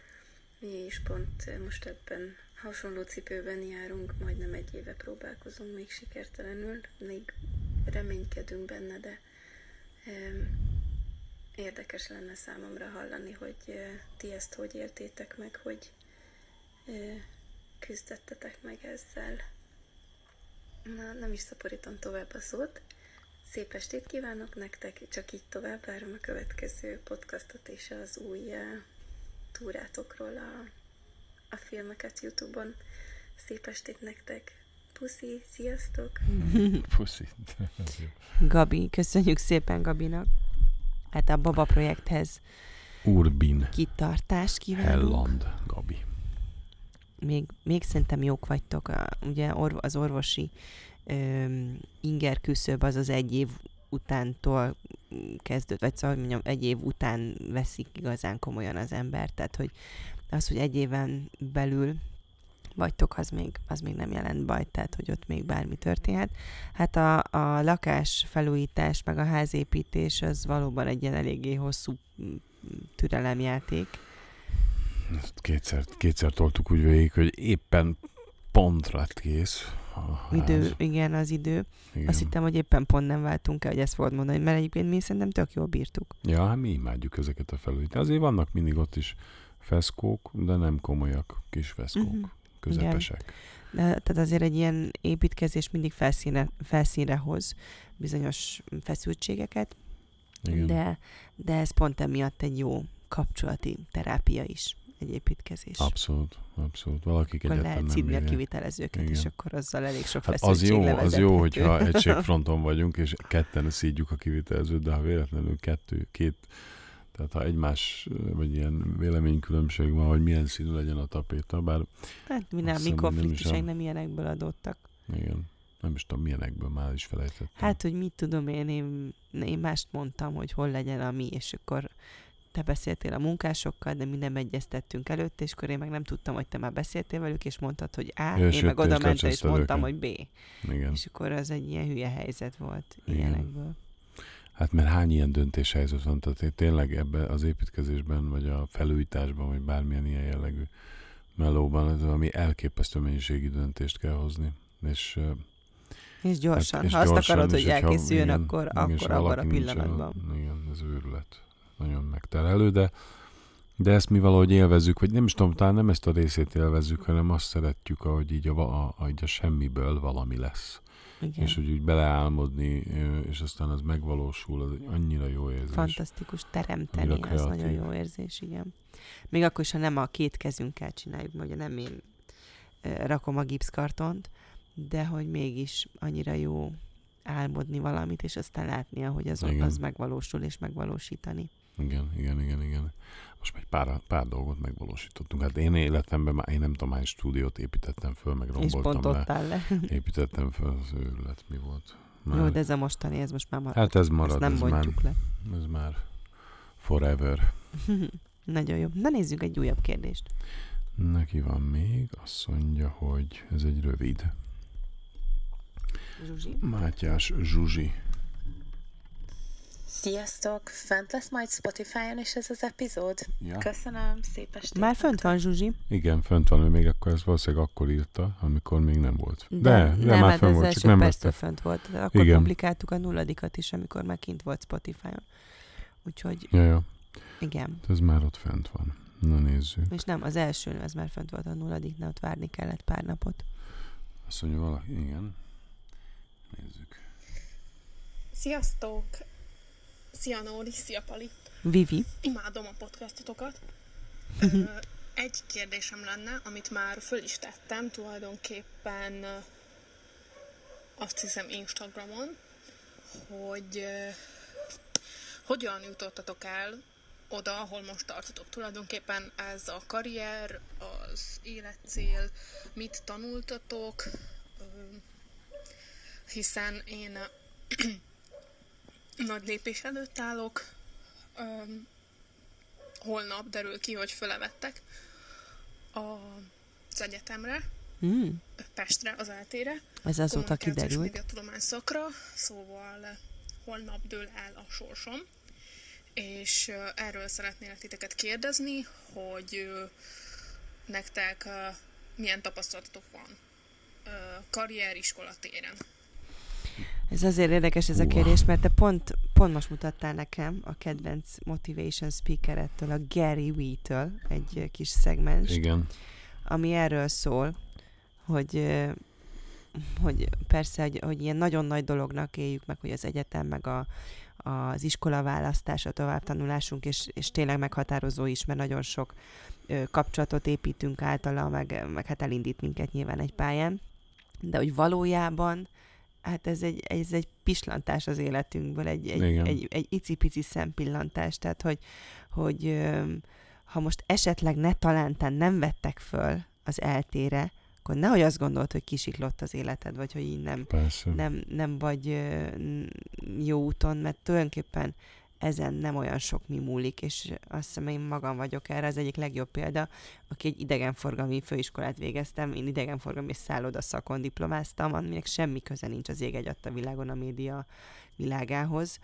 Mi is pont most ebben hasonló cipőben járunk, majdnem egy éve próbálkozunk még sikertelenül. Még reménykedünk benne, de érdekes lenne számomra hallani, hogy eh, ti ezt hogy éltétek meg, hogy eh, küzdettetek meg ezzel. Na, nem is szaporítom tovább a szót. szép estét kívánok nektek, csak így tovább várom a következő podcastot és az új uh, túrátokról a, a filmeket Youtube-on. Szép estét nektek! Puszi, sziasztok! Puszi. Gabi, köszönjük szépen Gabinak. Hát a Baba projekthez Urbin. kitartást kívánunk. Helland, Gabi. Még, még szerintem jók vagytok. A, ugye orv- az orvosi öm, inger küszöb az az egy év utántól kezdődött, vagy szóval, mondjam, egy év után veszik igazán komolyan az ember, tehát hogy az, hogy egy éven belül vagytok, az még, az még nem jelent baj, tehát hogy ott még bármi történhet. Hát a, a lakás felújítás, meg a házépítés az valóban egy ilyen eléggé hosszú mm, türelemjáték. Ezt Kétszer, kétszer toltuk úgy végig, hogy éppen pont lett kész. a ház. Idő, igen, az idő. Igen. Azt hittem, hogy éppen pont nem váltunk el, hogy ezt fogod mondani, mert egyébként mi szerintem tök jól bírtuk. Ja, hát mi imádjuk ezeket a felújításokat. Azért vannak mindig ott is feszkók, de nem komolyak kis feszkók. Mhm. Közepesek. De, tehát azért egy ilyen építkezés mindig felszínre, felszínre hoz bizonyos feszültségeket, Igen. de, de ez pont emiatt egy jó kapcsolati terápia is, egy építkezés. Abszolút, abszolút. Valakik akkor egyáltalán lehet nem szidni a kivitelezőket, és Igen. akkor azzal elég sok Hát az jó, az jó, hogyha egységfronton vagyunk, és ketten szídjuk a kivitelezőt, de ha véletlenül kettő, két, tehát ha egymás, vagy ilyen véleménykülönbség van, hogy milyen színű legyen a tapéta, bár Hát mi nem, Azt mi hogy nem konfliktusaink a- nem ilyenekből adottak. igen, nem is tudom milyenekből már is felejtettem. Hát, hogy mit tudom én, én, én mást mondtam, hogy hol legyen a mi, és akkor te beszéltél a munkásokkal, de mi nem egyeztettünk előtte, és akkor én meg nem tudtam, hogy te már beszéltél velük, és mondtad, hogy A, Ja, én meg oda mentem, és mondtam, őket. hogy B. Igen. És akkor az egy ilyen hülye helyzet volt Igen. ilyenekből. Hát mert hány ilyen döntéshelyzet van, tehát én tényleg ebbe az építkezésben, vagy a felújításban, vagy bármilyen ilyen jellegű melóban, ez valami elképesztő mennyiségi döntést kell hozni. És És gyorsan. és ha azt gyorsan, akarod, és hogy elkészüljön, igen, akkor, akkor abban a pillanatban. olyan- Igen, ez őrület. Nagyon megterhelő, de, de ezt mi valahogy élvezzük, vagy nem is tudom, talán nem ezt a részét élvezzük, hanem azt szeretjük, ahogy így a, va- a, ahogy a semmiből valami lesz. Igen. És hogy úgy beleálmodni, és aztán az megvalósul, az egy annyira jó érzés. Fantasztikus teremteni, ez nagyon jó érzés, igen. Még akkor is, ha nem a két kezünkkel csináljuk, ugye nem én rakom a gipszkartont, de hogy mégis annyira jó álmodni valamit, és aztán látni, ahogy az, Igen. az megvalósul, és megvalósítani. Igen, igen, igen, igen. Most már egy pár, pár dolgot megvalósítottunk. Hát én életemben már, én nem tudom, hány stúdiót építettem föl, meg és romboltam pont le. le. Építettem föl, az őrület, mi volt. Már, Jó, de ez a mostani, ez most már marad. hát ez Ezt marad, nem ez már, le. ez már forever. Nagyon jó. Na nézzük egy újabb kérdést. Neki van még, azt mondja, hogy ez egy rövid. Zsuzsi? Mátyás Zsuzsi. Sziasztok! Fent lesz majd Spotify-on is ez az epizód? Ja. Köszönöm, szép estét! Már fönt van Zsuzsi. Igen, fönt van, ő még akkor ez valószínűleg akkor írta, amikor még nem volt. De, de, de nem, már hát az volt, csak nem vette. fönt volt. Akkor Igen. publikáltuk a nulladikat is, amikor már kint volt Spotify-on. Úgyhogy Ja, ja, igen. ez már ott fent van. Na nézzük. És nem, az első, az már fönt volt a nulladiknál, ott várni kellett pár napot. Azt mondja valaki, igen. Nézzük. Sziasztok! Szia Nóri, szia Pali! Vivi, Imádom a podcastotokat. Ö, Egy kérdésem lenne, amit már föl is tettem, tulajdonképpen azt hiszem Instagramon, hogy hogyan jutottatok el oda, ahol most tartotok. Tulajdonképpen ez a karrier, az életcél, mit tanultatok, hiszen én nagy lépés előtt állok, Öm, holnap derül ki, hogy fölevettek a, az egyetemre, mm, Pestre, az eltére. ez azóta kiderült. médiatudomány szakra, szóval holnap dől el a sorsom, és erről szeretnélek titeket kérdezni, hogy nektek milyen tapasztalatotok van karrier, iskola téren. Ez azért érdekes ez a kérdés, mert te pont, pont most mutattál nekem a kedvenc motivation speakerettől, a Gary Vee-től egy kis szegmens, Igen. ami erről szól, hogy, hogy persze, hogy, hogy ilyen nagyon nagy dolognak éljük meg, hogy az egyetem, meg a, az iskola választás, a továbbtanulásunk, és, és tényleg meghatározó is, mert nagyon sok ö, kapcsolatot építünk általa, meg, meg hát elindít minket nyilván egy pályán. De hogy valójában, hát ez egy, ez egy pislantás az életünkből, egy, egy, Igen. egy, egy icipici szempillantás, tehát hogy, hogy ha most esetleg ne talántán nem vettek föl az eltére, akkor nehogy azt gondolt, hogy kisiklott az életed, vagy hogy így nem, Persze. nem, nem vagy jó úton, mert tulajdonképpen ezen nem olyan sok mi múlik, és azt hiszem én magam vagyok erre az egyik legjobb példa, aki egy idegenforgalmi főiskolát végeztem, én idegenforgalmi szálloda szakon diplomáztam, aminek semmi köze nincs az ég egy adta világon a média világához.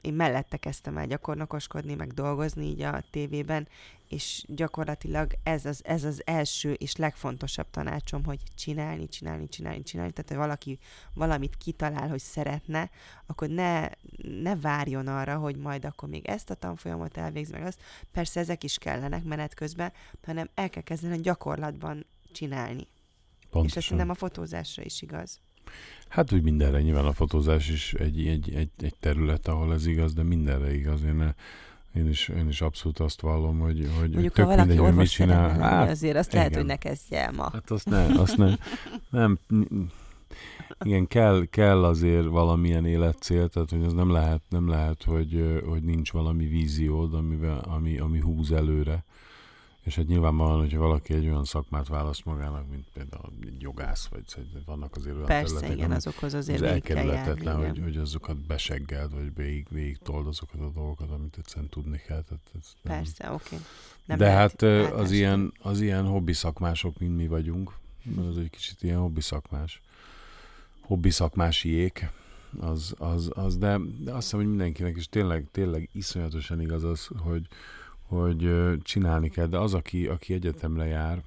Én mellette kezdtem el gyakornokoskodni, meg dolgozni így a tévében, és gyakorlatilag ez az, ez az első és legfontosabb tanácsom, hogy csinálni, csinálni, csinálni, csinálni. Tehát, ha valaki valamit kitalál, hogy szeretne, akkor ne, ne várjon arra, hogy majd akkor még ezt a tanfolyamot elvégz, meg azt. Persze ezek is kellenek menet közben, hanem el kell kezdeni a gyakorlatban csinálni. És ez Pontosan. szerintem a fotózásra is igaz. Hát úgy mindenre, nyilván a fotózás is egy, egy, egy, egy terület, ahol ez igaz, de mindenre igaz. Én, én, is, én is abszolút azt vallom, hogy, hogy Mondjuk, tök ha valaki mindegy, hogy mit orvos csinál. lenni, Hát, azért azt lehet, igen. hogy ne kezdje el ma. Hát azt nem, azt nem, nem, igen, kell, kell azért valamilyen életcél, tehát hogy az nem lehet, nem lehet, hogy, hogy nincs valami víziód, amivel, ami, ami húz előre. És hát nyilvánvalóan, hogyha valaki egy olyan szakmát választ magának, mint például egy jogász, vagy vagy vannak azért olyan Persze, területek, igen, azokhoz azért az járni. elkerülhetetlen, hogy, hogy azokat beseggeld, vagy végig, végig told azokat a dolgokat, amit egyszerűen tudni kell. Tehát ez nem, Persze, oké. de hát az ilyen, az ilyen hobbi szakmások, mint mi vagyunk, az egy kicsit ilyen hobbi szakmás. Hobbi szakmásiék, az, az, az de, de azt hiszem, hogy mindenkinek is tényleg, tényleg iszonyatosan igaz az, hogy, hogy csinálni kell, de az, aki, aki egyetemre jár,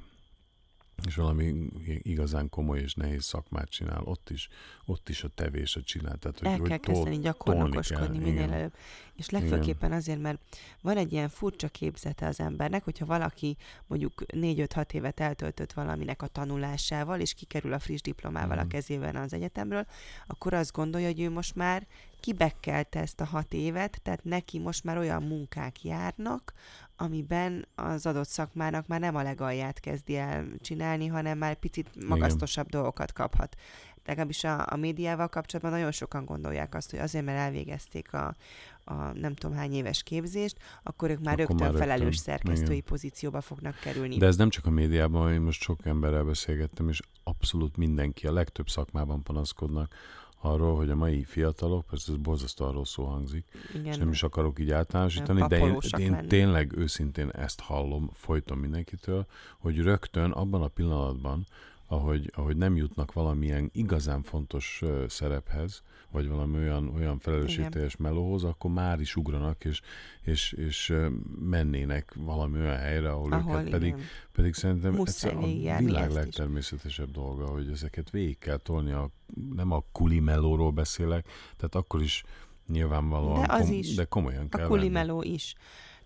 és valami igazán komoly és nehéz szakmát csinál, ott is, ott is a tevés a csinál. Tehát, hogy, El hogy kell tol- kezdeni gyakornokoskodni kell, minél igen. előbb. És legfőképpen azért, mert van egy ilyen furcsa képzete az embernek, hogyha valaki mondjuk 4-5-6 évet eltöltött valaminek a tanulásával, és kikerül a friss diplomával a Mhm. kezében az egyetemről, akkor azt gondolja, hogy ő most már kibekkelte ezt a hat évet, tehát neki most már olyan munkák járnak, amiben az adott szakmának már nem a legalját kezdi el csinálni, hanem már picit magasztosabb dolgokat kaphat. Legalábbis a, a médiával kapcsolatban nagyon sokan gondolják azt, hogy azért, mert elvégezték a, a nem tudom hány éves képzést, akkor ők már Akkor rögtön már rögtön, felelős szerkesztői igen. pozícióba fognak kerülni. De ez nem csak a médiában, én most sok emberrel beszélgettem, és abszolút mindenki, a legtöbb szakmában panaszkodnak arról, hogy a mai fiatalok, persze ez borzasztóan rosszul hangzik, Igen, és nem is akarok így általánosítani, de én, én lenni. tényleg őszintén ezt hallom folyton mindenkitől, hogy rögtön abban a pillanatban, ahogy, ahogy nem jutnak valamilyen igazán fontos szerephez, vagy valami olyan, olyan felelősségteljes melóhoz, akkor már is ugranak, és, és, és mennének valami olyan helyre, ahol, ahol őket pedig, igen. pedig szerintem Muszáj ez a világ legtermészetesebb dolga, hogy ezeket végig kell tolni, a, nem a kuli melóról beszélek, tehát akkor is nyilvánvalóan, De az kom- is. de komolyan kell A venni. kulimeló is.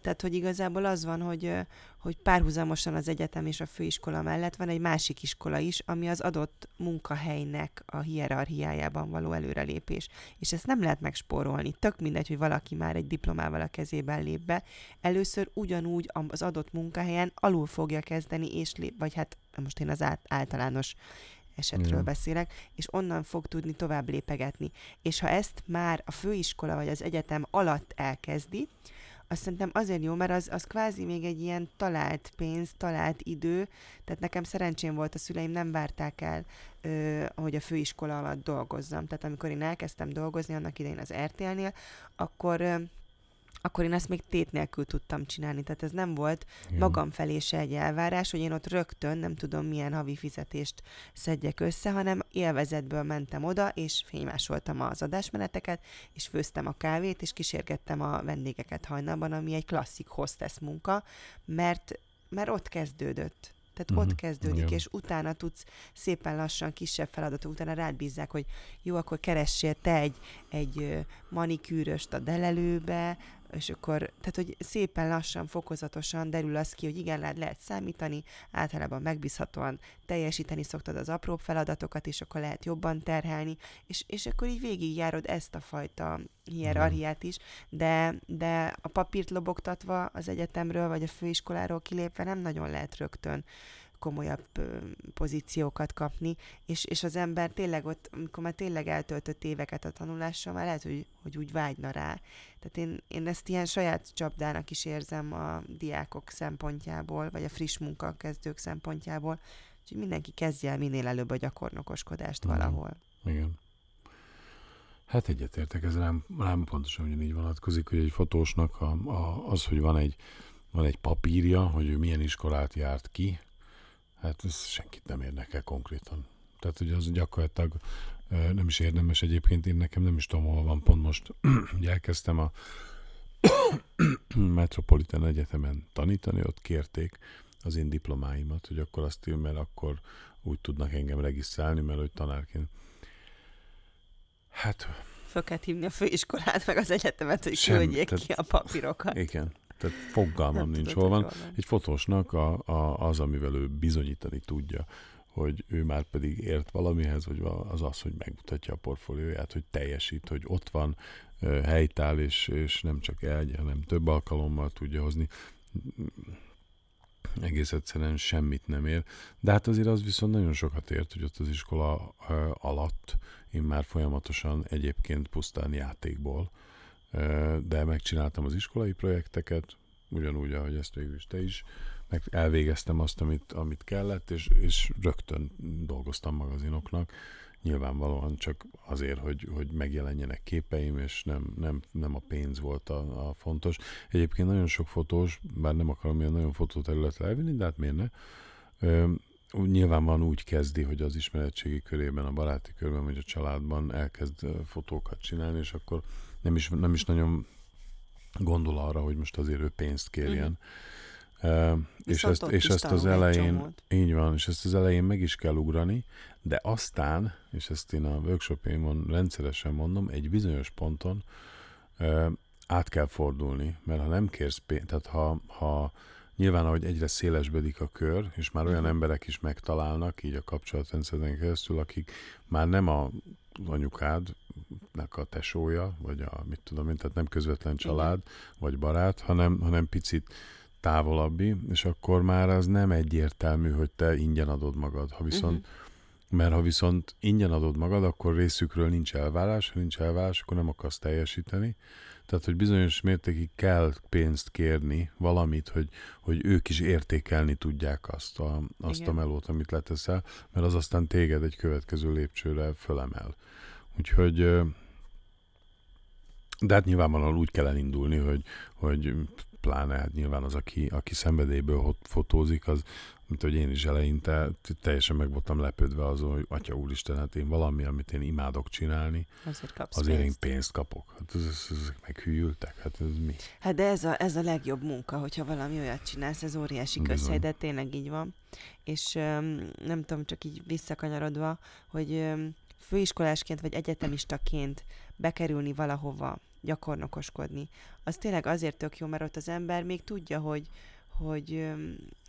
Tehát, hogy igazából az van, hogy, hogy párhuzamosan az egyetem és a főiskola mellett van egy másik iskola is, ami az adott munkahelynek a hierarchiájában való előrelépés. És ezt nem lehet megspórolni. Tök mindegy, hogy valaki már egy diplomával a kezében lép be. Először ugyanúgy az adott munkahelyen alul fogja kezdeni, és lép, vagy hát most én az át, általános esetről Igen. beszélek, és onnan fog tudni tovább lépegetni. És ha ezt már a főiskola vagy az egyetem alatt elkezdi, azt szerintem azért jó, mert az, az kvázi még egy ilyen talált pénz, talált idő, tehát nekem szerencsém volt, a szüleim nem várták el, ö, hogy a főiskola alatt dolgozzam. Tehát amikor én elkezdtem dolgozni annak idején az RTL-nél, akkor ö, akkor én ezt még tét nélkül tudtam csinálni. Tehát ez nem volt Igen. magam felé se egy elvárás, hogy én ott rögtön nem tudom milyen havi fizetést szedjek össze, hanem élvezetből mentem oda, és fénymásoltam az adásmeneteket, és főztem a kávét, és kísérgettem a vendégeket hajnalban, ami egy klasszik hostess munka, mert, mert ott kezdődött. Tehát Mhm, ott kezdődik, igen. és utána tudsz szépen lassan kisebb feladatok, utána rád bízzák, hogy jó, akkor keressél te egy, egy manikűröst a delelőbe, és akkor, tehát hogy szépen lassan, fokozatosan derül az ki, hogy igen, lehet, lehet számítani, általában megbízhatóan teljesíteni szoktad az apró feladatokat, és akkor lehet jobban terhelni, és, és akkor így végigjárod ezt a fajta hierarchiát is, de, de a papírt lobogtatva az egyetemről, vagy a főiskoláról kilépve nem nagyon lehet rögtön komolyabb pozíciókat kapni, és, és az ember tényleg ott, amikor már tényleg eltöltött éveket a tanulással, már lehet, hogy, hogy úgy vágyna rá. Tehát én, én ezt ilyen saját csapdának is érzem a diákok szempontjából, vagy a friss munkakezdők szempontjából, úgyhogy mindenki kezdje el minél előbb a gyakornokoskodást Igen. valahol. Igen. Hát egyetértek, ez rám, rám pontosan ugyanígy vonatkozik, hogy egy fotósnak a, a, az, hogy van egy, van egy papírja, hogy ő milyen iskolát járt ki, hát ez senkit nem érdekel konkrétan. Tehát, hogy az gyakorlatilag nem is érdemes egyébként, én nekem nem is tudom, hol van pont most, ugye elkezdtem a Metropolitan Egyetemen tanítani, ott kérték az én diplomáimat, hogy akkor azt ír, mert akkor úgy tudnak engem regisztrálni, mert hogy tanárként. Hát Föl kell hívni a főiskolát, meg az egyetemet, hogy Sem, küldjék tehát- ki a papírokat. igen, tehát fogalmam Nem nincs hol van. van. Egy fotósnak a, a, az, amivel ő bizonyítani tudja, hogy ő már pedig ért valamihez, vagy va- az az, hogy megmutatja a portfólióját, hogy teljesít, hogy ott van, helytáll, és, és nem csak egy, hanem több alkalommal tudja hozni. Egész egyszerűen semmit nem ér. De hát azért az viszont nagyon sokat ért, hogy ott az iskola alatt én már folyamatosan egyébként pusztán játékból, de megcsináltam az iskolai projekteket, ugyanúgy, ahogy ezt végül is te is, meg elvégeztem azt, amit, amit kellett, és, és rögtön dolgoztam magazinoknak, nyilvánvalóan csak azért, hogy, hogy megjelenjenek képeim, és nem, nem, nem a pénz volt a, a fontos. Egyébként nagyon sok fotós, bár nem akarom ilyen nagyon fotóterületre elvinni, de hát miért ne? Ö, nyilvánvalóan úgy kezdi, hogy az ismeretségi körében, a baráti körben, vagy a családban elkezd fotókat csinálni, és akkor nem is, nem is nagyon gondol arra, hogy most azért ő pénzt kérjen. Mhm. Uh, és ezt, és ezt az elején, csomót. így van, és ezt az elején meg is kell ugrani, de aztán, és ezt én a workshopjaimon rendszeresen mondom, egy bizonyos ponton uh, át kell fordulni, mert ha nem kérsz pénzt, tehát ha, ha nyilván, ahogy egyre szélesbedik a kör, és már olyan Mhm. emberek is megtalálnak, így a kapcsolatrendszeren keresztül, akik már nem a anyukádnak a tesója, vagy a, mit tudom én, tehát nem közvetlen család, vagy barát, hanem, hanem picit távolabbi, és akkor már az nem egyértelmű, hogy te ingyen adod magad. Ha viszont, uh-huh. mert ha viszont ingyen adod magad, akkor részükről nincs elvárás, ha nincs elvárás, akkor nem akarsz teljesíteni. Tehát, hogy bizonyos mértékig kell pénzt kérni, valamit, hogy, hogy ők is értékelni tudják azt a, azt a Igen. melót, amit leteszel, mert az aztán téged egy következő lépcsőre fölemel. Úgyhogy de hát nyilvánvalóan úgy kell elindulni, hogy, hogy pláne hát nyilván az, aki, aki szenvedélyből fotózik, az, mint hogy én is eleinte teljesen meg voltam lepődve azon, hogy Atya Úristen, hát én valami, amit én imádok csinálni, Azért kapsz azért én pénzt. pénzt kapok. Hát ez, ez, ezek meghűltek, hát ez mi? Hát de ez a, ez a legjobb munka, hogyha valami olyat csinálsz, ez óriási közhely, de tényleg így van. És öm, nem tudom, csak így visszakanyarodva, hogy öm, főiskolásként vagy egyetemistaként bekerülni valahova, gyakornokoskodni, az tényleg azért tök jó, mert ott az ember még tudja, hogy, hogy,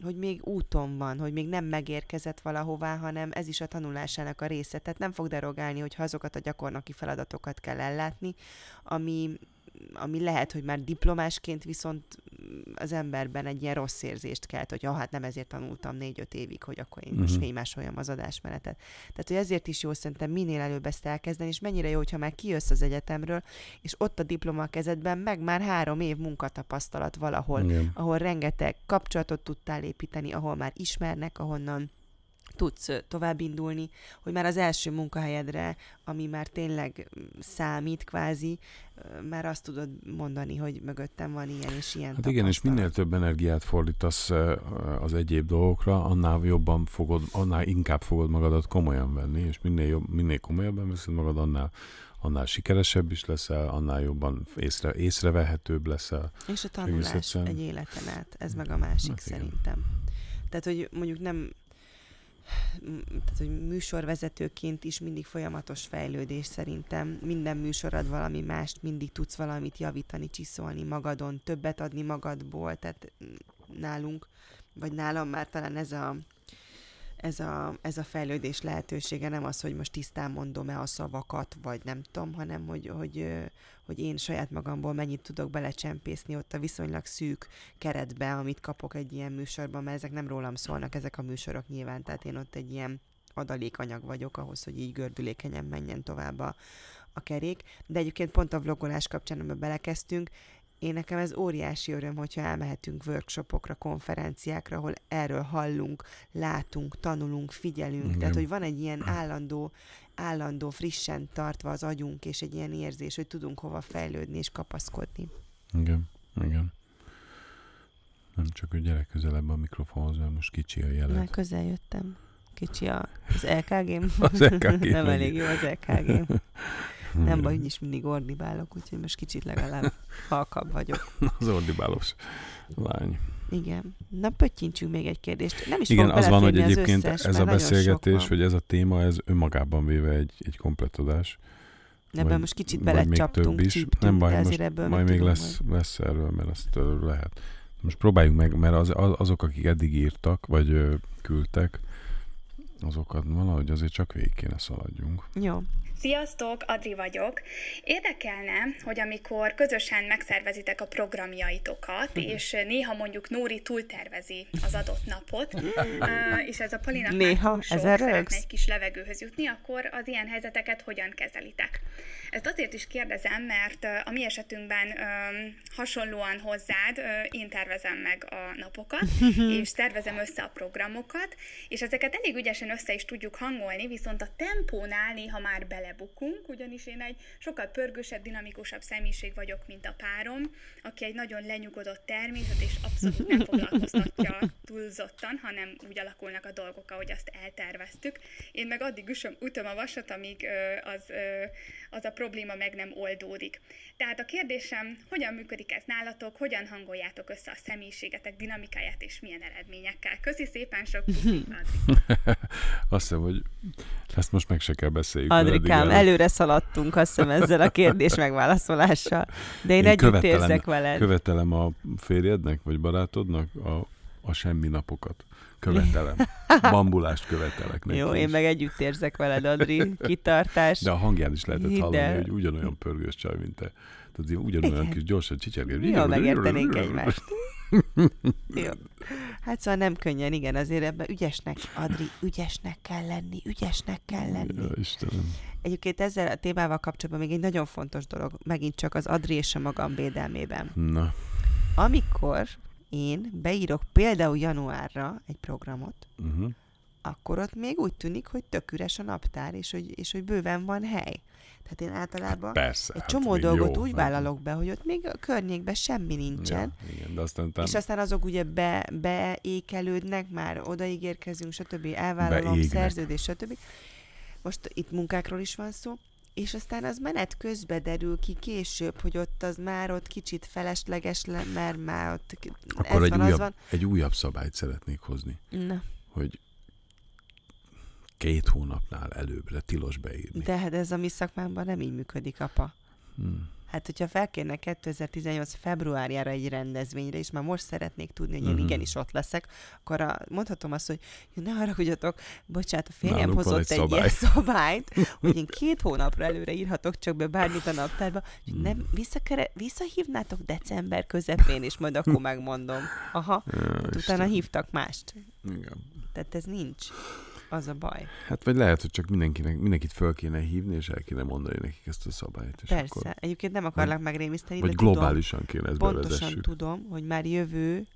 hogy még úton van, hogy még nem megérkezett valahová, hanem ez is a tanulásának a része. Tehát nem fog derogálni, hogy azokat a gyakornoki feladatokat kell ellátni, ami, ami lehet, hogy már diplomásként viszont az emberben egy ilyen rossz érzést kelt, hogy ah, hát nem ezért tanultam négy-öt évig, hogy akkor én most Mhm. fénymásoljam az adásmenetet. Tehát, hogy ezért is jó szerintem minél előbb ezt elkezdeni, és mennyire jó, hogyha már kijössz az egyetemről, és ott a diploma a kezedben, meg már három év munkatapasztalat valahol, Igen. ahol rengeteg kapcsolatot tudtál építeni, ahol már ismernek, ahonnan tudsz tovább indulni, hogy már az első munkahelyedre, ami már tényleg mm, számít kvázi, már azt tudod mondani, hogy mögöttem van ilyen és ilyen Hát igen, és minél több energiát fordítasz az egyéb dolgokra, annál jobban fogod, annál inkább fogod magadat komolyan venni, és minél, jobb, minél komolyabban veszed magad, annál, annál sikeresebb is leszel, annál jobban észre, észrevehetőbb leszel. És a tanulás egy életen át, ez meg a másik Hát szerintem. Tehát, hogy mondjuk nem tehát, hogy műsorvezetőként is mindig folyamatos fejlődés szerintem. Minden műsorad valami mást, mindig tudsz valamit javítani, csiszolni magadon, többet adni magadból, tehát nálunk, vagy nálam már talán ez a ez a, ez a fejlődés lehetősége nem az, hogy most tisztán mondom-e a szavakat, vagy nem tudom, hanem hogy, hogy, hogy én saját magamból mennyit tudok belecsempészni ott a viszonylag szűk keretbe, amit kapok egy ilyen műsorban, mert ezek nem rólam szólnak, ezek a műsorok nyilván, tehát én ott egy ilyen adalékanyag vagyok ahhoz, hogy így gördülékenyen menjen tovább a, a kerék. De egyébként pont a vlogolás kapcsán, amiben belekezdtünk, én nekem ez óriási öröm, hogyha elmehetünk workshopokra, konferenciákra, ahol erről hallunk, látunk, tanulunk, figyelünk. Igen. Tehát, hogy van egy ilyen állandó, állandó, frissen tartva az agyunk, és egy ilyen érzés, hogy tudunk hova fejlődni és kapaszkodni. Igen, igen. Nem csak, hogy gyere közelebb a mikrofonhoz, mert most kicsi a jelet. Na, közel jöttem. Kicsi a, az LKG-m. Az LKG Nem elég jó az LKG-m. Nem baj, úgyis mindig ordibálok, úgyhogy most kicsit legalább halkabb vagyok. Az ordibálós lány. Igen. Na, pöttyintsünk még egy kérdést. Nem is Igen, az van, hogy egyébként összes, ez a beszélgetés, vagy ez a téma, ez önmagában véve egy, egy komplet adás. Ebben vagy, most kicsit belecsaptunk, is. Csíptünk, Nem baj, most ebből majd még lesz, majd. lesz erről, mert azt lehet. Most próbáljuk meg, mert az, azok, akik eddig írtak, vagy ö, küldtek, azokat valahogy azért csak végig kéne szaladjunk. Jó. Sziasztok, Adri vagyok. Érdekelne, hogy amikor közösen megszervezitek a programjaitokat, hm. és néha mondjuk Nóri túltervezi az adott napot, és ez a Polinak néha, ez szeretne egy kis levegőhöz jutni, akkor az ilyen helyzeteket hogyan kezelitek? Ezt azért is kérdezem, mert a mi esetünkben hasonlóan hozzád én tervezem meg a napokat, és tervezem össze a programokat, és ezeket elég ügyesen össze is tudjuk hangolni, viszont a tempónál néha már bele belebukunk, ugyanis én egy sokkal pörgősebb, dinamikusabb személyiség vagyok, mint a párom, aki egy nagyon lenyugodott természet, és abszolút nem foglalkoztatja túlzottan, hanem úgy alakulnak a dolgok, ahogy azt elterveztük. Én meg addig üsöm, ütöm a vasat, amíg az, az a probléma meg nem oldódik. Tehát a kérdésem, hogyan működik ez nálatok, hogyan hangoljátok össze a személyiségetek dinamikáját, és milyen eredményekkel. Köszi szépen, sok Azt hiszem, hogy ezt most meg se kell beszéljük. Adrikám, előre szaladtunk, azt hiszem ezzel a kérdés megválaszolással. De én, én együtt érzek veled. Követelem a férjednek, vagy barátodnak a, a semmi napokat. Követelem. Bambulást követelek neki Jó, én meg együtt érzek veled, Adri. Kitartás. De a hangján is lehetett Hidd hallani, hogy ugyanolyan pörgős csaj, mint te. Tehát ugyanolyan Igen. kis gyorsan csicsergél. Jó, megértenénk egymást. Jó. Hát szóval nem könnyen, igen, azért ebben ügyesnek, Adri, ügyesnek kell lenni, ügyesnek kell lenni. Ja, Istenem. Egyébként ezzel a témával kapcsolatban még egy nagyon fontos dolog, megint csak az Adri és a magam védelmében. Na. Amikor én beírok például januárra egy programot, uh-huh. akkor ott még úgy tűnik, hogy tök üres a naptár, és hogy, és hogy bőven van hely. Tehát én általában hát persze, egy hát csomó dolgot jó, úgy hát. vállalok be, hogy ott még a környékben semmi nincsen. Ja, igen, de aztán tám... És aztán azok ugye be, beékelődnek, már odaígérkezünk, stb. Elvállalom, Beégnek. szerződés, stb. Most itt munkákról is van szó, és aztán az menet közbe derül ki később, hogy ott az már ott kicsit felesleges, le, mert már ott Akkor ez egy, van, újabb, van. egy újabb szabályt szeretnék hozni. Na. Hogy két hónapnál előbbre tilos beírni. De hát ez a mi szakmánkban nem így működik, apa. Hmm. Hát, hogyha felkérnek 2018 februárjára egy rendezvényre, és már most szeretnék tudni, hogy én uh-huh. igenis ott leszek, akkor a, mondhatom azt, hogy ne haragudjatok, bocsánat, a férjem Nálunk hozott egy, egy szabály. ilyen szabályt, hogy én két hónapra előre írhatok csak be bármit a naptárba, és hmm. nem visszakere, visszahívnátok december közepén, és majd akkor megmondom. Aha, ja, hát utána hívtak mást. Igen. Tehát ez nincs. Az a baj. Hát vagy lehet, hogy csak mindenkinek, mindenkit föl kéne hívni, és el kéne mondani nekik ezt a szabályt. És Persze. Akkor... Egyébként nem akarlak megrémiszteni, vagy de globálisan tudom, kéne ezt Pontosan bevezessük. tudom, hogy már jövő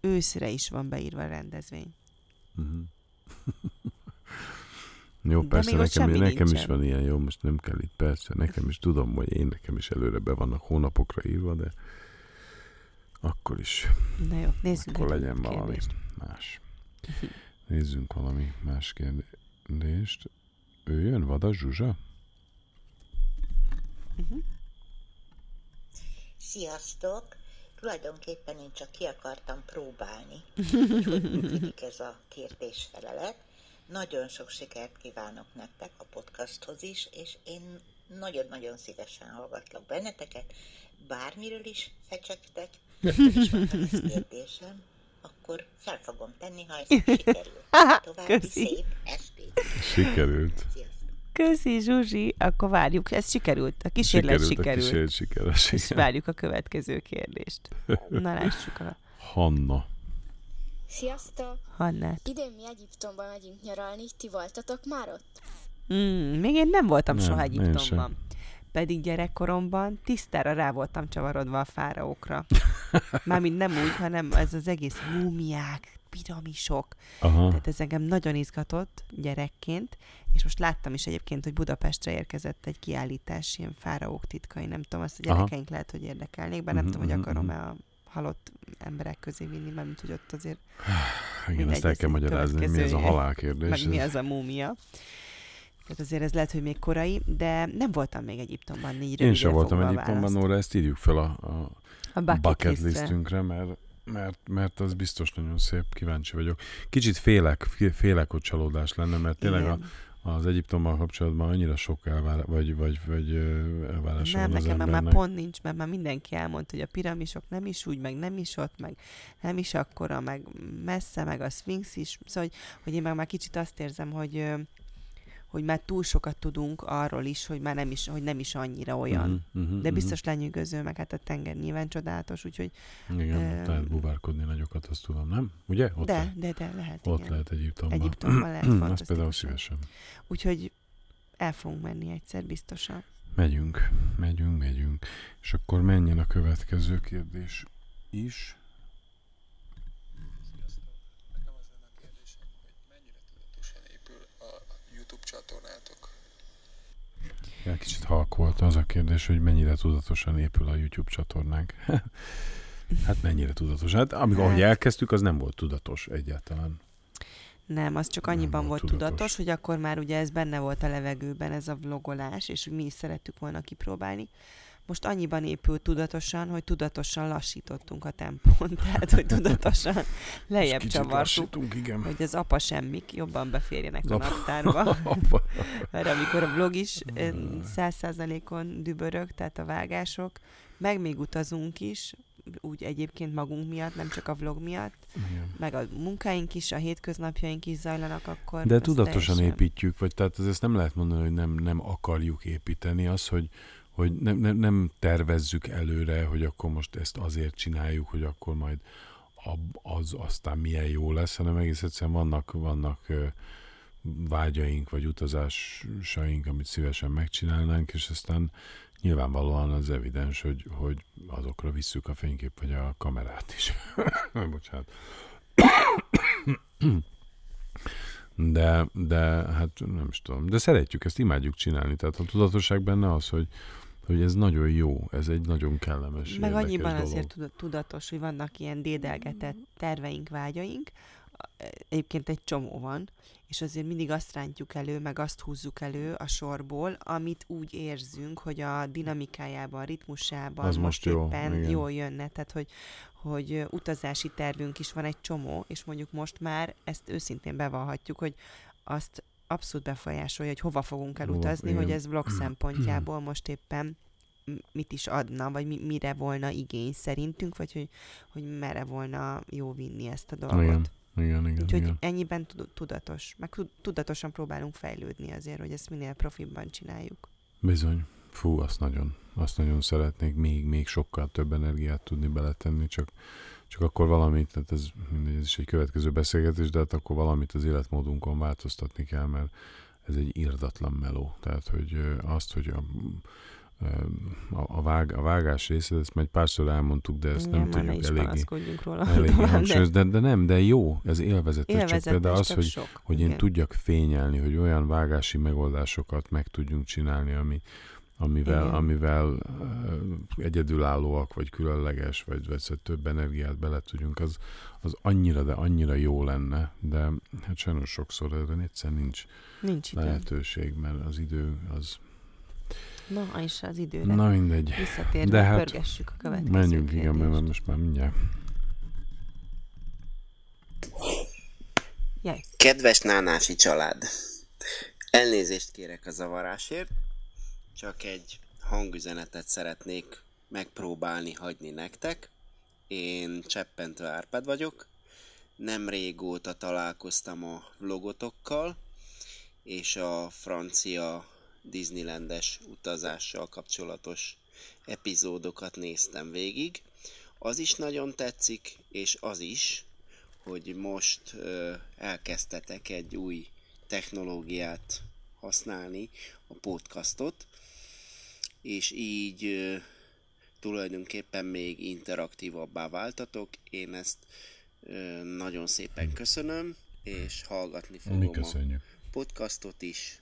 őszre is van beírva a rendezvény. Uh-huh. jó, persze, nekem, nekem is van ilyen, jó, most nem kell itt, persze, nekem is tudom, hogy én nekem is előre be vannak hónapokra írva, de akkor is. Na jó, nézzük Akkor legyen valami más. Nézzünk valami más kérdést. Ő jön, Vada Zsuzsa? Uh-huh. Sziasztok! Tulajdonképpen én csak ki akartam próbálni, hogy működik ez a kérdésfelelet, Nagyon sok sikert kívánok nektek a podcasthoz is, és én nagyon-nagyon szívesen hallgatlak benneteket, bármiről is fecsegtek, és van kérdésem, akkor fel fogom tenni, ha ez sikerül. További Köszi. szép estét! Sikerült. Sziasztok! Köszi, Zsuzsi, akkor várjuk. Ez sikerült. A kísérlet sikerült. A kísérlet sikeres. És várjuk a következő kérdést. Na lássuk a Hanna. Sziasztok! Hannát. Idén mi Egyiptomba megyünk nyaralni, ti voltatok már ott? Mm, még én nem voltam Nem, soha én Egyiptomban. sem. Pedig gyerekkoromban tisztára rá voltam csavarodva a fáraókra. Mármint nem úgy, hanem ez az egész múmiák, piramisok. Aha. Tehát ez engem nagyon izgatott gyerekként, és most láttam is egyébként, hogy Budapestre érkezett egy kiállítás, ilyen fáraók titkai, nem tudom, azt a Aha. gyerekeink lehet, hogy érdekelnék, bár nem Mhm, tudom, hogy mhm, akarom-e a halott emberek közé vinni, mert hogy ott azért Igen, ezt el kell magyarázni, mi ez a következő- halálkérdés. meg mi ez- az a múmia. Tehát azért ez lehet, hogy még korai, de nem voltam még Egyiptomban négy Én sem voltam a Egyiptomban, választ. Nóra, ezt írjuk fel a, a A bucket, bucket listre. listünkre, mert, mert, mert az biztos nagyon szép, kíváncsi vagyok. Kicsit félek, fé- félek, hogy csalódás lenne, mert tényleg a, Igen. az Egyiptommal kapcsolatban annyira sok elvárás, vagy, vagy, vagy ö, elvárása Nem, van az nekem már, már pont nincs, mert már mindenki elmondta, hogy a piramisok nem is úgy, meg nem is ott, meg nem is akkora, meg messze, meg a Sphinx is. Szóval, hogy, hogy én meg már kicsit azt érzem, hogy hogy már túl sokat tudunk arról is, hogy már nem is, hogy nem is annyira olyan. Mhm, mhm, De mhm. biztos lenyűgöző, meg hát a tenger nyilván csodálatos, úgyhogy Igen, ott lehet buvárkodni nagyokat, azt tudom, nem? Ugye? Ott, de, lehet, de, de lehet, ott igen. lehet Egyiptomban. Egyiptomban lehet Azt például szívesen. Úgyhogy el fogunk menni egyszer biztosan. Megyünk, megyünk, megyünk. És akkor menjen a következő kérdés is. Nekem az lenne a kérdésem, hogy mennyire tudatosan épül a YouTube csatornátok? Ja, kicsit halk volt az a kérdés, hogy mennyire tudatosan épül a YouTube csatornánk. hát mennyire tudatos? Hát amikor Hát- ahogy elkezdtük, az nem volt tudatos egyáltalán. Nem, az csak Nem annyiban volt volt tudatos. tudatos. hogy akkor már ugye ez benne volt a levegőben, ez a vlogolás, és mi is szerettük volna kipróbálni. Most annyiban épül tudatosan, hogy tudatosan lassítottunk a tempón, tehát hogy tudatosan lejjebb csavartuk, igen. hogy az apa semmik jobban beférjenek Az a naptárba. Mert amikor a vlog is ö, száz százalékon dübörög, tehát a vágások, meg még utazunk is, úgy egyébként magunk miatt, nem csak a vlog miatt, Igen. meg a munkáink is, a hétköznapjaink is zajlanak, akkor... De tudatosan teljesen- építjük, vagy tehát ez ezt nem lehet mondani, hogy nem, nem akarjuk építeni. Az, hogy, hogy nem, nem, nem tervezzük előre, hogy akkor most ezt azért csináljuk, hogy akkor majd az aztán milyen jó lesz, hanem egész egyszerűen vannak, vannak vágyaink, vagy utazásaink, amit szívesen megcsinálnánk, és aztán nyilvánvalóan az evidens, hogy, hogy azokra visszük a fénykép, vagy a kamerát is. Bocsánat. De, de hát nem is tudom. De szeretjük, ezt imádjuk csinálni. Tehát a tudatosság benne az, hogy, hogy ez nagyon jó, ez egy nagyon kellemes, Meg annyiban dolog. azért tuda- tudatos, hogy vannak ilyen dédelgetett terveink, vágyaink. Egyébként egy csomó van, és azért mindig azt rántjuk elő, meg azt húzzuk elő a sorból, amit úgy érzünk, hogy a dinamikájában, a ritmusában Az most, most jó, éppen igen. jól jönne. Tehát, hogy, hogy utazási tervünk is van egy csomó, és mondjuk most már ezt őszintén bevallhatjuk, hogy azt abszolút befolyásolja, hogy hova fogunk Hova, elutazni, hogy igen. ez vlog szempontjából most éppen mit is adna, vagy mi, mire volna igény szerintünk, vagy hogy, hogy merre volna jó vinni ezt a dolgot. Igen, igen, igen. Úgyhogy igen. ennyiben tud- tudatos. Meg tud- tudatosan próbálunk fejlődni azért, hogy ezt minél profibban csináljuk. Bizony. Fú, azt nagyon, azt nagyon szeretnék még, még sokkal több energiát tudni beletenni, csak, csak akkor valamit, tehát ez, mindegy, ez is egy következő beszélgetés, de hát akkor valamit az életmódunkon változtatni kell, mert ez egy irdatlan meló. Tehát, hogy azt, hogy a, a, a, vág, a vágás része, ezt már egy párszor elmondtuk, de ezt nem már ne tudjuk eléggé, róla. eléggé hangsúlyozni, de, de nem, de jó, ez élvezetes, csak Élvezetes, például az, csak hogy, sok. hogy én Igen. tudjak fényelni, hogy olyan vágási megoldásokat meg tudjunk csinálni, ami, amivel, Igen. amivel egyedülállóak, vagy különleges, vagy, vagy több energiát bele tudjunk, az, az annyira, de annyira jó lenne, de hát sajnos sokszor erre egyszer nincs Nincs idő. lehetőség, mert az idő az... Na, és az időre. Na mindegy. Visszatérve, De hát pörgessük a következő Menjünk, igen, kérdést. mert most már mindjárt. Jaj. Kedves Nánási család! Elnézést kérek a zavarásért, csak egy hangüzenetet szeretnék megpróbálni hagyni nektek. Én Cseppentő Árpád vagyok, nem régóta találkoztam a vlogotokkal, és a francia Disneylandes utazással kapcsolatos epizódokat néztem végig. Az is nagyon tetszik, és az is, hogy most ö, elkezdtetek egy új technológiát használni, a podcastot, és így tulajdonképpen még interaktívabbá váltatok. Én ezt nagyon szépen köszönöm, és hallgatni fogom Mi a köszönjük. podcastot is,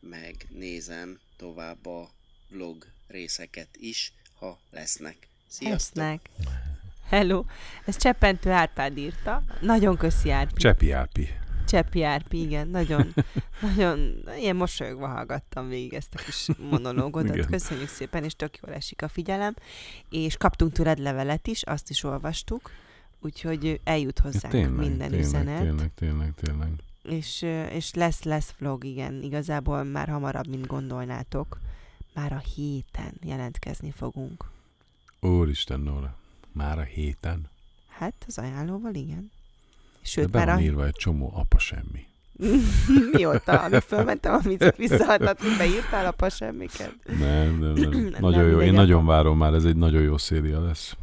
meg nézem tovább a vlog részeket is, ha lesznek. Sziasztok! Lesznek. Hello. Ez Cseppentő Árpád írta. Nagyon köszi Árpi. Csepi Árpi. Csepi Árpi, igen. Nagyon, nagyon, ilyen mosolyogva hallgattam végig ezt a kis monológot. Köszönjük szépen, és tök jól esik a figyelem. És kaptunk tőled levelet is, azt is olvastuk. Úgyhogy eljut hozzánk tényleg, minden tényleg, üzenet. tényleg, tényleg, tényleg. És, és lesz, lesz vlog, igen. Igazából már hamarabb, mint gondolnátok. Már a héten jelentkezni fogunk. Úristen, Nóra. Már a héten. Hát, az ajánlóval, igen. De Sőt, be már van a... írva egy csomó apa semmi. Mióta, amíg fölmentem, amit visszaadtad, beírtál apa semmiket. Nem, nem, nem. Nem, Nagyon jó. Én nagyon várom már, ez egy nagyon jó széria lesz.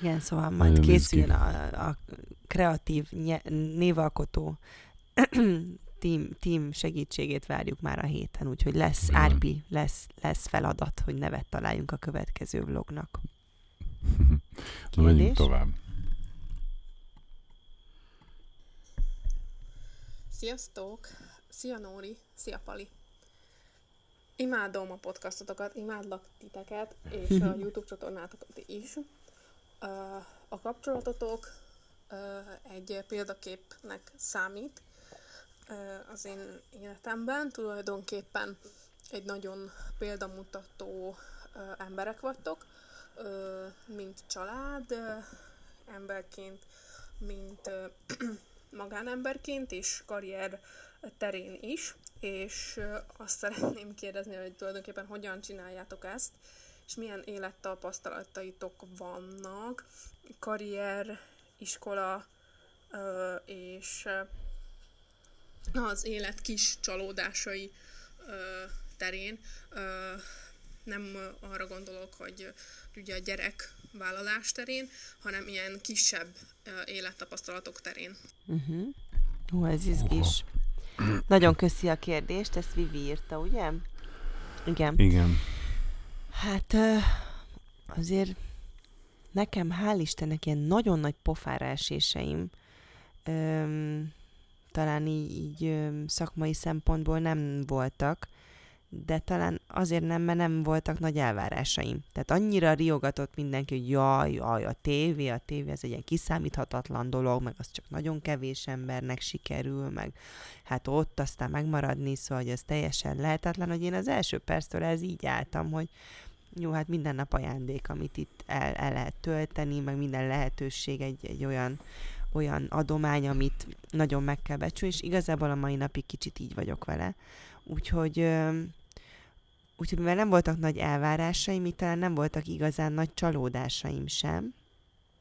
Igen, szóval majd Nagyon készüljön a, a kreatív nye, névalkotó team, team segítségét várjuk már a héten, úgyhogy lesz Igen. Árpi, lesz, lesz feladat, hogy nevet találjunk a következő vlognak. Na, menjünk tovább. Sziasztok! Szia Nóri! Szia Pali! Imádom a podcastotokat, imádlak titeket, és a YouTube csatornátokat is. A kapcsolatotok egy példaképnek számít az én életemben. Tulajdonképpen egy nagyon példamutató emberek vagytok, mint család, emberként, mint magánemberként és karrier terén is, és azt szeretném kérdezni, hogy tulajdonképpen hogyan csináljátok ezt, és milyen élettapasztalataitok vannak, karrier, iskola és az élet kis csalódásai terén. Nem arra gondolok, hogy ugye a gyerek vállalás terén, hanem ilyen kisebb élettapasztalatok terén. Uh-huh. Hú, ez izgis. Nagyon köszi a kérdést, ezt Vivi írta, ugye? Igen. Igen. Hát azért nekem hál' Istennek ilyen nagyon nagy pofára eséseim öm, talán így, így öm, szakmai szempontból nem voltak, de talán azért nem, mert nem voltak nagy elvárásaim. Tehát annyira riogatott mindenki, hogy jaj, jaj, a tévé, a tévé, ez egy ilyen kiszámíthatatlan dolog, meg az csak nagyon kevés embernek sikerül, meg hát ott aztán megmaradni, szóval hogy ez teljesen lehetetlen, hogy én az első perctől ez így álltam, hogy jó, hát minden nap ajándék, amit itt el, el lehet tölteni, meg minden lehetőség egy, egy olyan, olyan adomány, amit nagyon meg kell becsülni, és igazából a mai napig kicsit így vagyok vele. Úgyhogy, úgyhogy mivel nem voltak nagy elvárásaim, így talán nem voltak igazán nagy csalódásaim sem,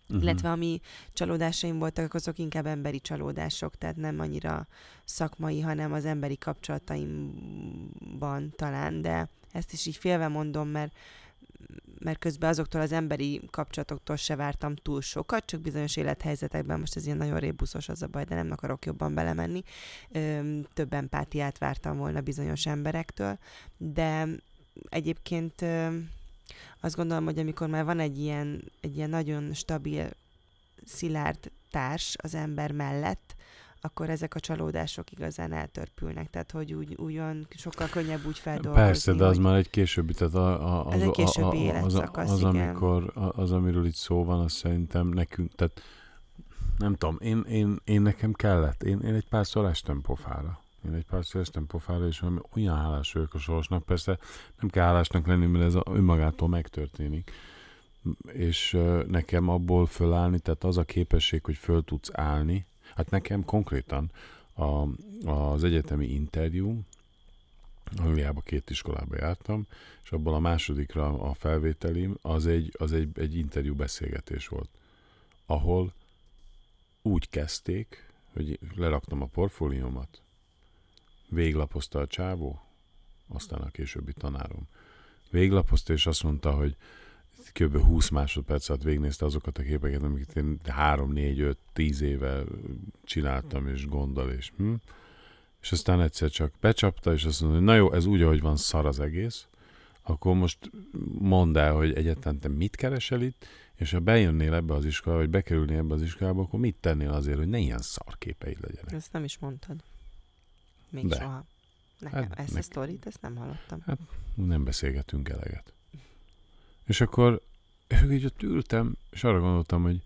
Mhm. illetve ami csalódásaim voltak, azok inkább emberi csalódások, tehát nem annyira szakmai, hanem az emberi kapcsolataimban talán, de ezt is így félve mondom, mert mert közben azoktól az emberi kapcsolatoktól se vártam túl sokat, csak bizonyos élethelyzetekben, most ez ilyen nagyon rébuszos az a baj, de nem akarok jobban belemenni, több empátiát vártam volna bizonyos emberektől, de egyébként azt gondolom, hogy amikor már van egy ilyen, egy ilyen nagyon stabil, szilárd társ az ember mellett, akkor ezek a csalódások igazán eltörpülnek, tehát hogy úgy, úgy olyan sokkal könnyebb úgy feldolgozni. Persze, de az hogy... már egy későbbi, tehát a, a, az, Ez egy későbbi a, a, az, életszakasz, az, igen. amikor, az, amiről itt szó van, az szerintem nekünk, tehát nem tudom, én, én, én nekem kellett, én, én egy párszor estem pofára. Én egy párszor estem pofára, és valami olyan hálás vagyok a sorsnak, persze nem kell hálásnak lenni, mert ez önmagától megtörténik. És nekem abból fölállni, tehát az a képesség, hogy föl tudsz állni, hát nekem konkrétan a, az egyetemi interjú, Angliába két iskolába jártam, és abból a másodikra a felvételim az egy, az egy, egy interjú beszélgetés volt, ahol úgy kezdték, hogy leraktam a portfóliómat, véglapozta a csávó, aztán a későbbi tanárom. Véglapozta, és azt mondta, hogy kb. 20 másodperc alatt végnézte azokat a képeket, amiket én 3, 4, 5, 10 éve csináltam, és gondol, és hm? És aztán egyszer csak becsapta, és azt mondta, hogy na jó, ez úgy, ahogy van szar az egész, akkor most mondd el, hogy egyáltalán te mit keresel itt, és ha bejönnél ebbe az iskolába, vagy bekerülnél ebbe az iskolába, akkor mit tennél azért, hogy ne ilyen szarképeid legyenek? Ezt nem is mondtad. Még De. soha. Nekem Hát, ezt a nek- sztorit, ezt nem hallottam. Hát nem beszélgetünk eleget. És akkor és így ott ültem, és arra gondoltam, hogy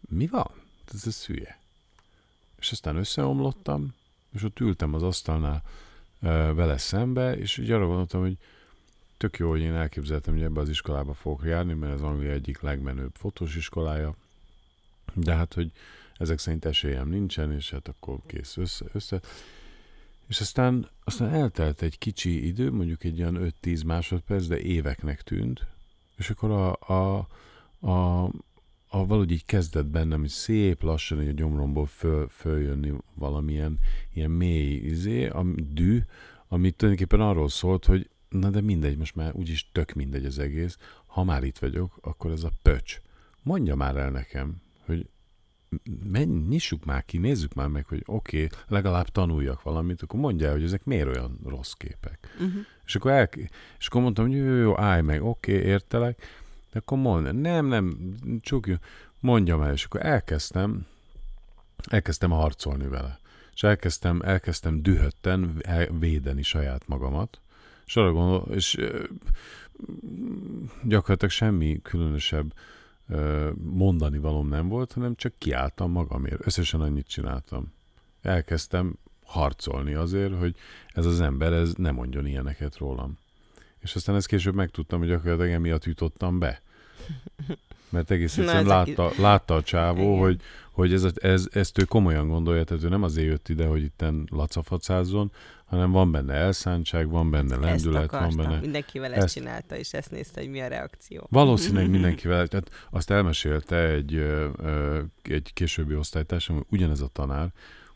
mi van? Ez a szülye. És aztán összeomlottam, és ott ültem az asztalnál ö, vele szembe, és így arra gondoltam, hogy tök jó, hogy én elképzeltem, hogy ebbe az iskolába fogok járni, mert ez Anglia egyik legmenőbb fotós iskolája, de hát, hogy ezek szerint esélyem nincsen, és hát akkor kész össze. össze. És aztán, aztán eltelt egy kicsi idő, mondjuk egy olyan 5-10 másodperc, de éveknek tűnt, és akkor a, a, a, a valahogy így kezdett bennem, hogy szép lassan így a gyomromból föl, följönni valamilyen ilyen mély izé, a dű, ami tulajdonképpen arról szólt, hogy na de mindegy, most már úgyis tök mindegy az egész, ha már itt vagyok, akkor ez a pöcs. Mondja már el nekem, hogy menj, nyissuk már ki, nézzük már meg, hogy oké, okay, legalább tanuljak valamit, akkor mondja hogy ezek miért olyan rossz képek. Uh-huh. És akkor, el, és akkor mondtam, hogy jó, jó, állj meg, oké, okay, értelek, de akkor mondd, nem, nem, csukj, mondjam el, és akkor elkezdtem, elkezdtem harcolni vele. És elkezdtem, elkezdtem dühötten el- védeni saját magamat, és arra gondol, és gyakorlatilag semmi különösebb mondani valóm nem volt, hanem csak kiálltam magamért. Összesen annyit csináltam. Elkezdtem harcolni azért, hogy ez az ember ez nem mondjon ilyeneket rólam. És aztán ezt később megtudtam, hogy gyakorlatilag emiatt jutottam be. Mert egész Na, egyszerűen ezek látta, látta a csávó, Igen. hogy, hogy ez, ez, ezt ő komolyan gondolja, tehát ő nem azért jött ide, hogy itten lacafacázzon, hanem van benne elszántság, van benne Ezt lendület, van akartam. benne... Mindenkivel ezt, ezt- csinálta, és ezt nézte, hogy mi a reakció. Valószínűleg mindenkivel, tehát azt elmesélte egy, egy későbbi osztálytársam, hogy ugyanez a tanár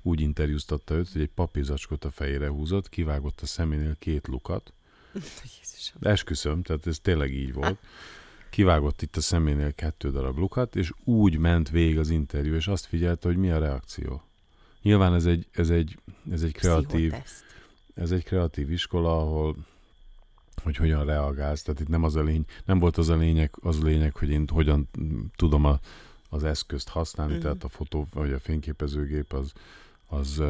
úgy interjúztatta őt, hogy egy papírzacskót a fejére húzott, kivágott a szeménél két lukat, Jézusom. esküszöm, tehát ez tényleg így volt. Kivágott itt a szeménél kettő darab lukat, és úgy ment végig az interjú, és azt figyelte, hogy mi a reakció. Nyilván ez egy, ez egy, ez egy kreatív, Pszichoteszt. ez egy kreatív iskola, ahol hogy hogyan reagálsz. Tehát itt nem az a lény, nem volt az a lényeg, az a lényeg, hogy én hogyan tudom a, az eszközt használni, uh-huh. tehát a fotó vagy a fényképezőgép az, az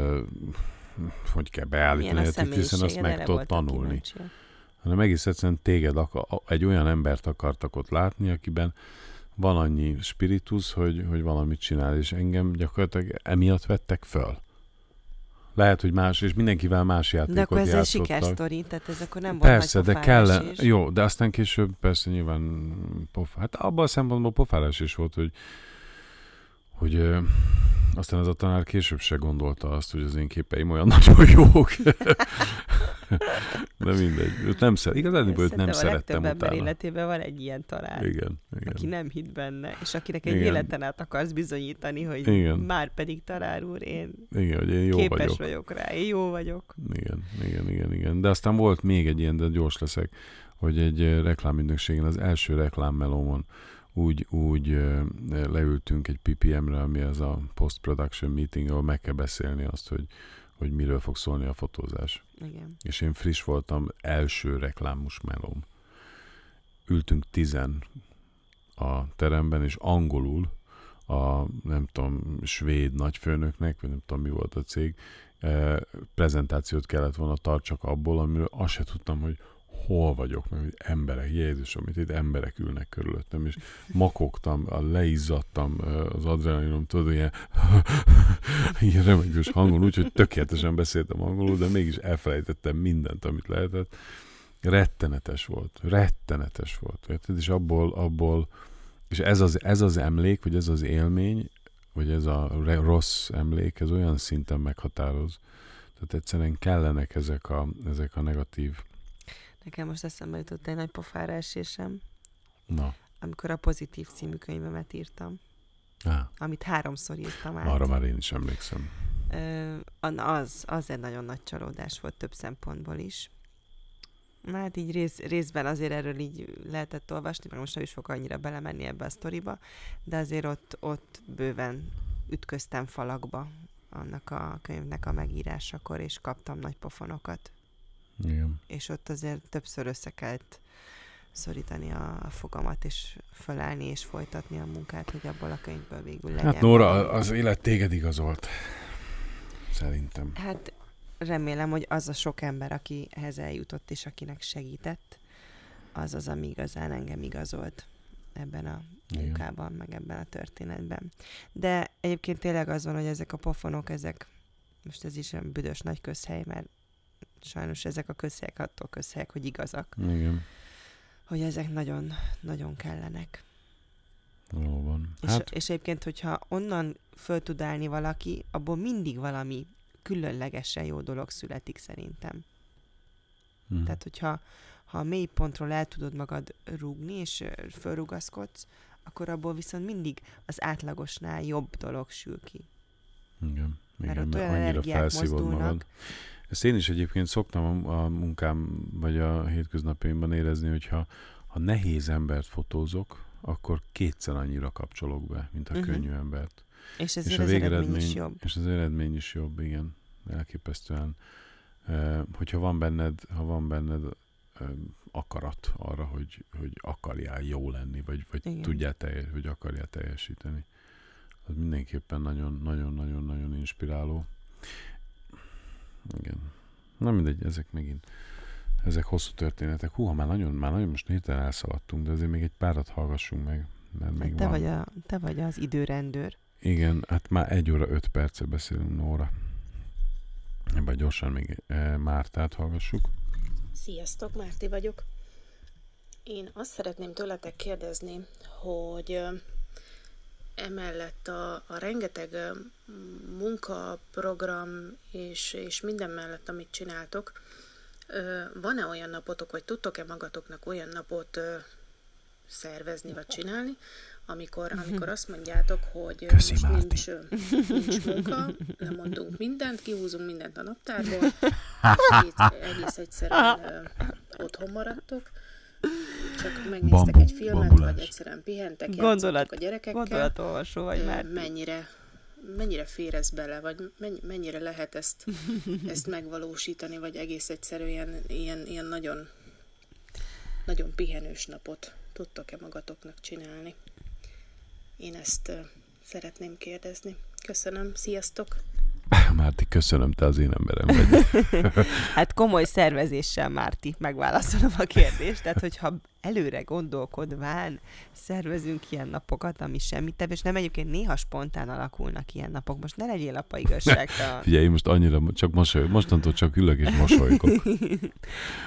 hogy kell beállítani, hát hiszen azt meg tudod tanulni. kíváncsiak. Hanem egész egyszerűen téged akar, egy olyan embert akartak ott látni, akiben van annyi spiritus, hogy, hogy valamit csinál, és engem gyakorlatilag emiatt vettek föl. Lehet, hogy más, és mindenkivel más játékot De akkor ez egy játszottak. sikersztori, tehát ez akkor nem volt Persze, de kell, jó, de aztán később persze nyilván pof, hát abban a szempontból pofárás is volt, hogy hogy ö, aztán ez a tanár később se gondolta azt, hogy az én képeim olyan nagyon jók. de mindegy. Nem szer, igazán őt nem a szerettem legtöbb ember utána. életében van egy ilyen talán, Igen, igen. aki nem hitt benne, és akinek egy Igen. életen át akarsz bizonyítani, hogy Igen. már pedig tanár úr, én Igen, hogy én jó képes vagyok. vagyok rá, én jó vagyok. Igen, igen, igen, igen. De aztán volt még egy ilyen, de gyors leszek, hogy egy reklámügynökségen, az első reklámmelómon úgy, úgy leültünk egy PPM-re, ami az a post-production meeting, ahol meg kell beszélni azt, hogy, hogy miről fog szólni a fotózás. Igen. És én friss voltam, első reklámos melóm. Ültünk tizen a teremben, és angolul a, nem tudom, svéd nagyfőnöknek, vagy nem tudom, mi volt a cég, eh, prezentációt kellett volna tartsak abból, amiről azt se tudtam, hogy hol vagyok, hogy emberek, Jézus, amit itt emberek ülnek körülöttem, és makogtam, leizzadtam az adrenalinom, tudod, ilyen, ilyen remegős hangon, úgyhogy tökéletesen beszéltem angolul, de mégis elfelejtettem mindent, amit lehetett. Rettenetes volt, rettenetes volt. Érted? És abból, abból és ez az, ez az emlék, vagy ez az élmény, vagy ez a rossz emlék, ez olyan szinten meghatároz. Tehát egyszerűen kellenek ezek a, ezek a negatív. Nekem most eszembe jutott egy nagy pofára esésem, Na, amikor a pozitív című könyvemet írtam, á, amit háromszor írtam át. arra már én is emlékszem. Ö, az, az egy nagyon nagy csalódás volt több szempontból is. Hát így rész, részben azért erről így lehetett olvasni, mert most nem is fogok annyira belemenni ebbe a sztoriba, de azért ott, ott bőven ütköztem falakba annak a könyvnek a megírásakor, és kaptam nagy pofonokat. Igen. És ott azért többször össze kellett szorítani a, a fogamat, és fölállni, és folytatni a munkát, hogy abból a könyvből végül legyen. Hát Nóra, az élet téged igazolt. Szerintem. Hát remélem, hogy az a sok ember, aki ehhez eljutott, és akinek segített, az az, ami igazán engem igazolt ebben a Igen. munkában, meg ebben a történetben. De egyébként tényleg az van, hogy ezek a pofonok, ezek, most ez is olyan büdös nagy közhely, mert sajnos ezek a közhelyek attól közhelyek, hogy igazak, Igen. hogy ezek nagyon, nagyon kellenek. Valóban. És, Hát, és egyébként, hogyha onnan föl tud állni valaki, abból mindig valami különlegesen jó dolog születik szerintem. mhm. Tehát, hogyha ha a mély pontról el tudod magad rúgni, és fölrugaszkodsz, akkor abból viszont mindig az átlagosnál jobb dolog sül ki. Igen. Mert Igen, ott mert olyan annyira energiák mozdulnak. magad. Ezt én is egyébként szoktam a, a munkám, vagy a hétköznapjaimban érezni, hogyha ha nehéz embert fotózok, akkor kétszer annyira kapcsolok be, mint a Mhm. könnyű embert. És és ezért a az eredmény is jobb. És az eredmény is jobb, igen. Elképesztően. Eh, hogyha van benned, ha van benned akarat arra, hogy, hogy akarjál jó lenni, vagy, vagy Igen. tudjál teljes, hogy akarjál teljesíteni. Az mindenképpen nagyon-nagyon-nagyon-nagyon inspiráló. Igen. Na mindegy, ezek megint ezek hosszú történetek. Húha, már nagyon, már nagyon most hirtelen elszaladtunk, de azért még egy párat hallgassunk meg, mert még Hát te, van. vagy a, te vagy az időrendőr. Igen, hát már egy óra öt perce beszélünk, Nóra. Ebben gyorsan még e, Mártát hallgassuk. Sziasztok, Márti vagyok. Én azt szeretném tőletek kérdezni, hogy emellett a, a rengeteg munkaprogram és, és minden mellett, amit csináltok, van-e olyan napotok, vagy tudtok-e magatoknak olyan napot szervezni vagy csinálni, amikor, amikor azt mondjátok, hogy Köszi, most Márti. nincs, nincs munka, nem mondunk mindent, kihúzunk mindent a naptárból, egész, egész egyszerűen otthon maradtok, csak megnéztek Bambu- egy filmet, bambulás. vagy egyszerűen pihentek, Gondolat, a gyerekekkel. gondolatolvasó vagy már. Mennyire, mennyire fér ez bele, vagy mennyi, mennyire lehet ezt, ezt megvalósítani, vagy egész egyszerűen ilyen, ilyen nagyon, nagyon pihenős napot tudtok-e magatoknak csinálni? Én ezt szeretném kérdezni. Köszönöm, sziasztok! Márti, köszönöm, te az én emberem vagy. Hát komoly szervezéssel, Márti, megválaszolom a kérdést. Tehát, hogyha előre gondolkodván szervezünk ilyen napokat, ami semmit tevő, és nem egyébként néha spontán alakulnak ilyen napok. Most ne legyél apa igazságtalan. Figyelj, én most annyira csak mosoly, mostantól csak ülök és mosolygok.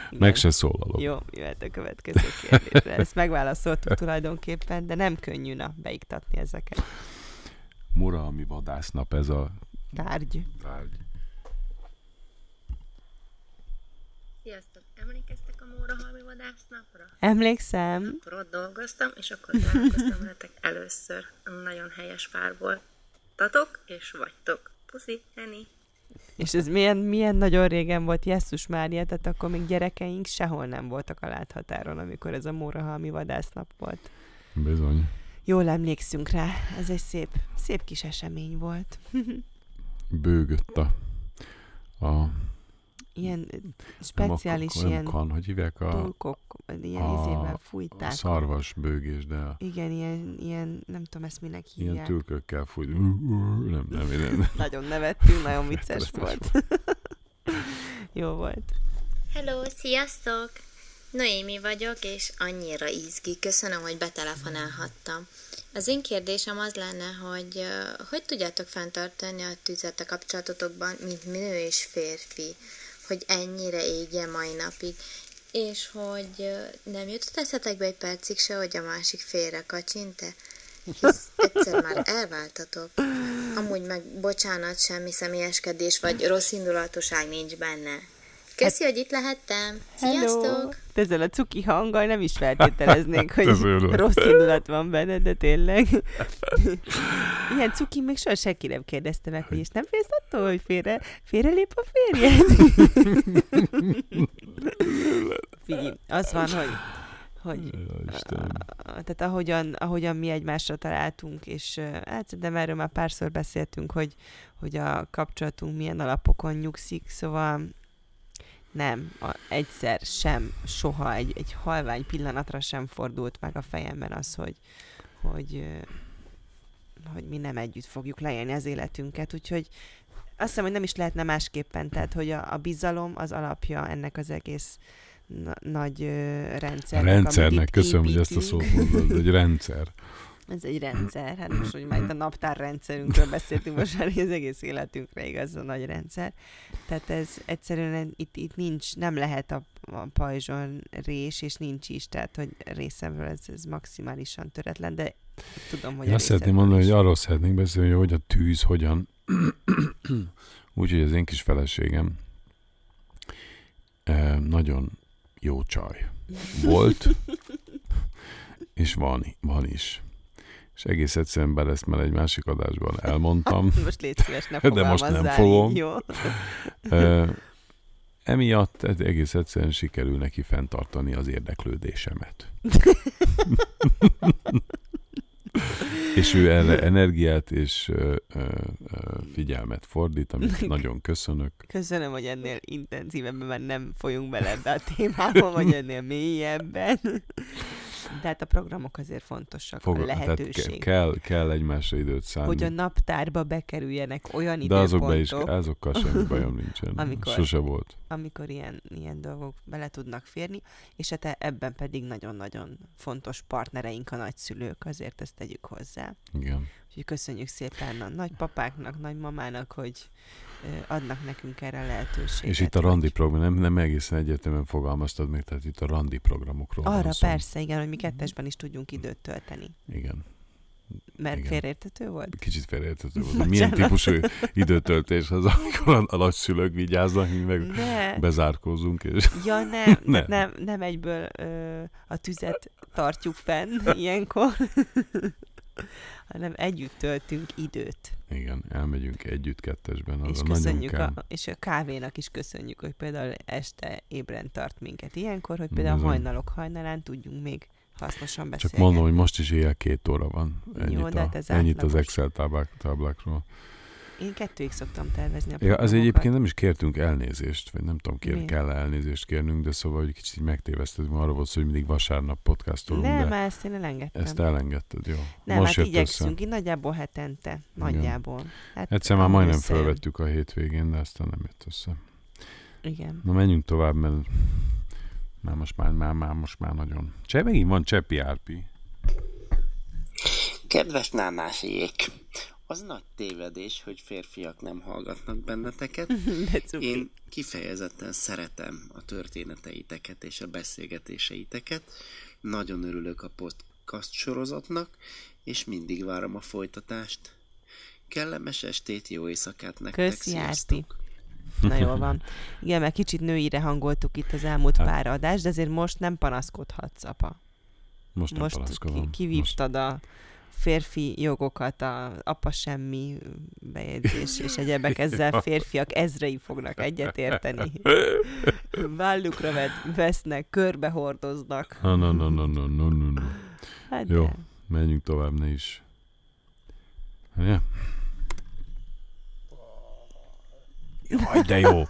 Meg se szólalok. Jó, jöhet a következő kérdésre. Ezt megválaszoltuk tulajdonképpen, de nem könnyű na beiktatni ezeket. Muralmi vadásznap ez a Tárgy. tárgy. Sziasztok! Emlékeztek a Mórahalmi vadásznapra? Emlékszem. Akkor ott dolgoztam, és akkor találkoztam veletek először. Nagyon helyes pár voltatok, és vagytok. Puszi, Eni! És ez milyen, milyen nagyon régen volt, Jesszus Mária, tehát akkor még gyerekeink sehol nem voltak a láthatáron, amikor ez a Mórahalmi vadásznap volt. Bizony. Jól emlékszünk rá, ez egy szép, szép kis esemény volt. Bőgött a, a ilyen nem speciális a, nem ilyen kan, hogy hívják a, tulkok, ilyen izével fújták. a szarvas bőgés, de a, Igen, ilyen, ilyen, nem tudom ezt minek ilyen hívják. tülkökkel fújt. Nem, nem, nem. Nagyon nevettünk, nagyon vicces volt. Jó volt. Hello, sziasztok! Noémi vagyok, és annyira izgi. Köszönöm, hogy betelefonálhattam. Az én kérdésem az lenne, hogy hogy tudjátok fenntartani a tüzet a kapcsolatotokban, mint nő és férfi, hogy ennyire égjen mai napig, és hogy nem jutott eszetekbe egy percig se, hogy a másik félre kacsinte? Hisz egyszer már elváltatok. Amúgy meg bocsánat, semmi személyeskedés vagy rossz indulatúság nincs benne. Köszi, hogy itt lehettem. Sziasztok! Hello! Ezzel a cuki hanggal nem is feltételeznénk, hogy rossz indulat van benne, de tényleg. Ilyen cuki még soha senki nem kérdezte meg, hogy és nem félsz attól, hogy félre, félrelép a férjed? Figyelj, az van, hogy hogy tehát ahogyan, ahogyan mi egymásra találtunk, és hát szerintem erről már párszor beszéltünk, hogy, hogy a kapcsolatunk milyen alapokon nyugszik, szóval nem, a, egyszer sem, soha egy, egy halvány pillanatra sem fordult meg a fejemben az, hogy, hogy, hogy mi nem együtt fogjuk leélni az életünket, úgyhogy azt hiszem, hogy nem is lehetne másképpen, tehát hogy a, a bizalom az alapja ennek az egész na, nagy ö, rendszernek. amit Rendszernek, köszönöm, hogy ezt a építünk. szót mondod, egy rendszer. Ez egy rendszer, hát most, hogy már itt a naptárrendszerünkről beszéltünk, most már az egész életünkre igaz a nagy rendszer. Tehát ez egyszerűen itt, itt nincs, nem lehet a, a pajzson rés, és nincs is, tehát hogy részemről ez, ez maximálisan töretlen, de tudom, hogy Én azt szeretném mondani, is. hogy arról szeretnénk beszélni, hogy hogy a tűz hogyan, úgyhogy az én kis feleségem eh, nagyon jó csaj volt, és van, van is. És egész egyszerűen bele ezt már egy másik adásban elmondtam. Most légy szíves, ne De most nem fogom. jó? Ö, emiatt egész egyszerűen sikerül neki fenntartani az érdeklődésemet. és ő erre energiát és ö, ö, ö, figyelmet fordít, amit nagyon köszönök. Köszönöm, hogy ennél intenzívebben nem folyunk bele ebbe a témába, vagy ennél mélyebben. De hát a programok azért fontosak, Fog, a tehát lehetőség. ke- kell, kell egymásra időt szállni. hogy a naptárba bekerüljenek olyan De azok be is, időpontok, azokkal semmi bajom nincsen. amikor, Sose volt. amikor ilyen, ilyen dolgok bele tudnak férni, és hát ebben pedig nagyon-nagyon fontos partnereink a nagyszülők, azért ezt tegyük hozzá. Igen. Úgyhogy köszönjük szépen a nagypapáknak, nagymamának, hogy adnak nekünk erre lehetőséget. És itt a randi program, nem, nem egészen egyértelműen fogalmaztad még, tehát itt a randi programokról van Arra szó. persze, igen, hogy mi kettesben is tudjunk időt tölteni. Igen. Mert Igen. félreértető volt? Kicsit félreértető volt. hogy Milyen Bocsánat. típusú időtöltés az, amikor a, nagyszülők vigyáznak, mi meg Ne. bezárkózunk. És... Ja, nem, ne. nem, nem, nem egyből ö, a tüzet tartjuk fenn ilyenkor, hanem együtt töltünk időt. Igen, elmegyünk együtt kettesben, és az nagyon köszönjük kell. a, és a kávénak is köszönjük, hogy például este ébren tart minket ilyenkor, hogy például Bizony. hajnalok hajnalán tudjunk még hasznosan Csak beszélgetni. mondom, hogy most is éjjel két óra van. Ennyit, Jó, de a, hát ennyit az. Excel táblák, táblákról. Én kettőig szoktam tervezni a Ja, az egyébként nem is kértünk elnézést, vagy nem tudom, kér, kell elnézést kérnünk, de szóval, hogy kicsit így megtévesztedünk, arra volt szó, hogy mindig vasárnap podcastolunk, Nem, de ezt én elengedtem. ezt elengedted, jó. Nem, Most hát igyekszünk, össze. így nagyjából hetente, nagyjából. Hát Egyszer már majdnem összejön. felvettük a hétvégén, de aztán nem jött össze. Igen. Na menjünk tovább, mert már most már, már, már most már nagyon. Cseh, megint van Cseppi Árpi. Kedves nánásiék! Az nagy tévedés, hogy férfiak nem hallgatnak benneteket. Én kifejezetten szeretem a történeteiteket és a beszélgetéseiteket. Nagyon örülök a podcast sorozatnak, és mindig várom a folytatást. Kellemes estét, jó éjszakát nektek, Köszi, sziasztok! Árpi. Na jól van. Igen, mert kicsit nőire hangoltuk itt az elmúlt Hát. pár adást, de azért most nem panaszkodhatsz, apa. Most nem most panaszkodom. ki, kivívtad a férfi jogokat, a apa semmi bejegyzés és egyebek, ezzel férfiak ezrei fognak egyetérteni. Vállukra vet, vesznek, körbe hordoznak. No, no, no, no, no, no, no, no. Hát Jó, de. menjünk tovább, ne is. Ja. Jaj, de jó.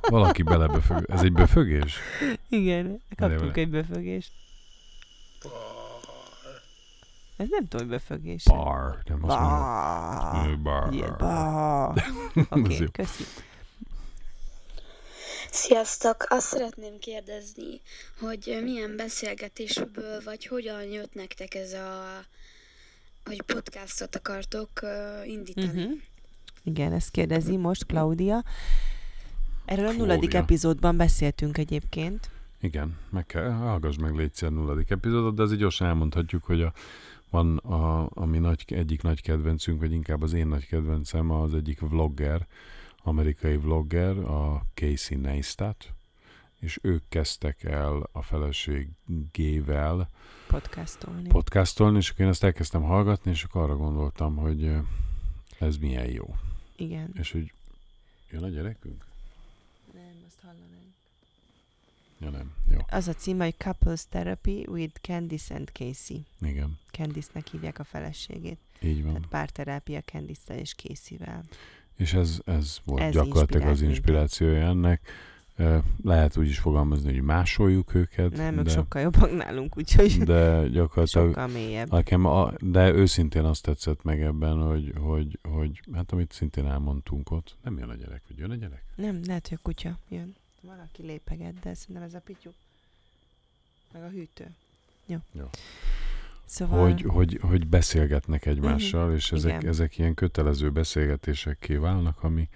Valaki belebefög. Ez egy befögés? Igen, kaptunk egy befögést. Ez nem tudom, hogy befögés. Bar. Nem azt Bar. mondom. Bar. Ilyen bar. Oké, jó. köszi. Sziasztok! Azt szeretném kérdezni, hogy milyen beszélgetésből, vagy hogyan jött nektek ez a, hogy podcastot akartok uh, indítani. Uh-huh. Igen, ezt kérdezi most Claudia. Erről a nulladik Claudia. epizódban beszéltünk egyébként. Igen, meg kell, hallgass meg légy a nulladik epizódot, de azért gyorsan elmondhatjuk, hogy a Van, a, ami nagy, egyik nagy kedvencünk, vagy inkább az én nagy kedvencem, az egyik vlogger, amerikai vlogger, a Casey Neistat, és ők kezdtek el a feleségével Podcastolni. podcastolni, és akkor én ezt elkezdtem hallgatni, és akkor arra gondoltam, hogy ez milyen jó. Igen. És hogy jön a gyerekünk? Nem, azt hallanánk. Ja nem, jó. Az a címe, hogy Couples Therapy with Candice and Casey. Igen. Candice-nek hívják a feleségét. Így van. Tehát párterápia candice és Casey-vel. És ez, ez volt Ez gyakorlatilag az inspirációja ennek. Lehet úgy is fogalmazni, hogy másoljuk őket. Nem, ők de, sokkal jobbak nálunk, úgyhogy de gyakorlatilag sokkal mélyebb. Nekem a, de őszintén azt tetszett meg ebben, hogy, hogy, hogy hát amit szintén elmondtunk ott, nem jön a gyerek, vagy jön a gyerek? Nem, lehet, hogy a kutya jön. Valaki lépeget, de szerintem ez a pityu. Meg a hűtő. Jó. Jó. Szóval... Hogy, hogy, hogy beszélgetnek egymással, Mhm, és ezek, igen. ezek ilyen kötelező beszélgetésekké válnak, ami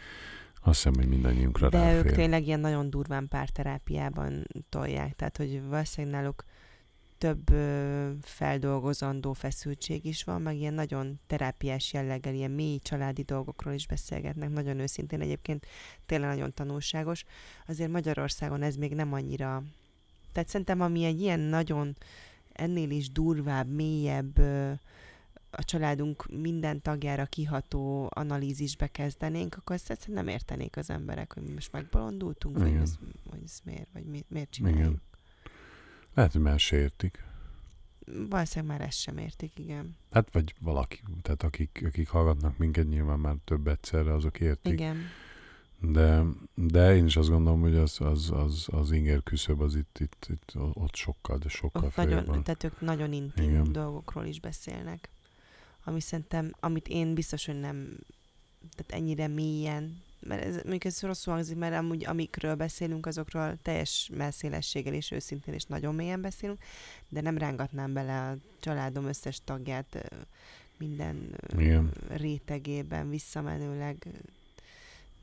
azt hiszem, hogy mindannyiunkra De ők ráfér. tényleg ilyen nagyon durván párterápiában tolják, tehát hogy valószínűleg náluk több ö, feldolgozandó feszültség is van, meg ilyen nagyon terápiás jelleggel, ilyen mély családi dolgokról is beszélgetnek, nagyon őszintén egyébként tényleg nagyon tanulságos. Azért Magyarországon ez még nem annyira... Tehát szerintem ami egy ilyen nagyon ennél is durvább, mélyebb ö, a családunk minden tagjára kiható analízisbe kezdenénk, akkor ezt egyszerűen nem értenék az emberek, hogy mi most megbolondultunk, vagy Igen. ez, vagy ez miért, vagy mi, miért csináljuk. Igen. Lehet, hogy már se értik. Valószínűleg már ezt sem értik, igen. Hát vagy valaki, tehát akik, akik hallgatnak minket, nyilván már több egyszerre, azok értik. Igen. De, de én is azt gondolom, hogy az, az, az, az inger küszöb az itt, itt, itt ott sokkal, de sokkal Ott nagyon, van. tehát ők nagyon intim Igen. dolgokról is beszélnek. Ami szerintem, amit én biztos, hogy nem, tehát ennyire mélyen, mert ez, mondjuk ez rosszul hangzik, mert amúgy amikről beszélünk, azokról teljes messzélességgel és őszintén és nagyon mélyen beszélünk, de nem rángatnám bele a családom összes tagját minden Igen. rétegében visszamenőleg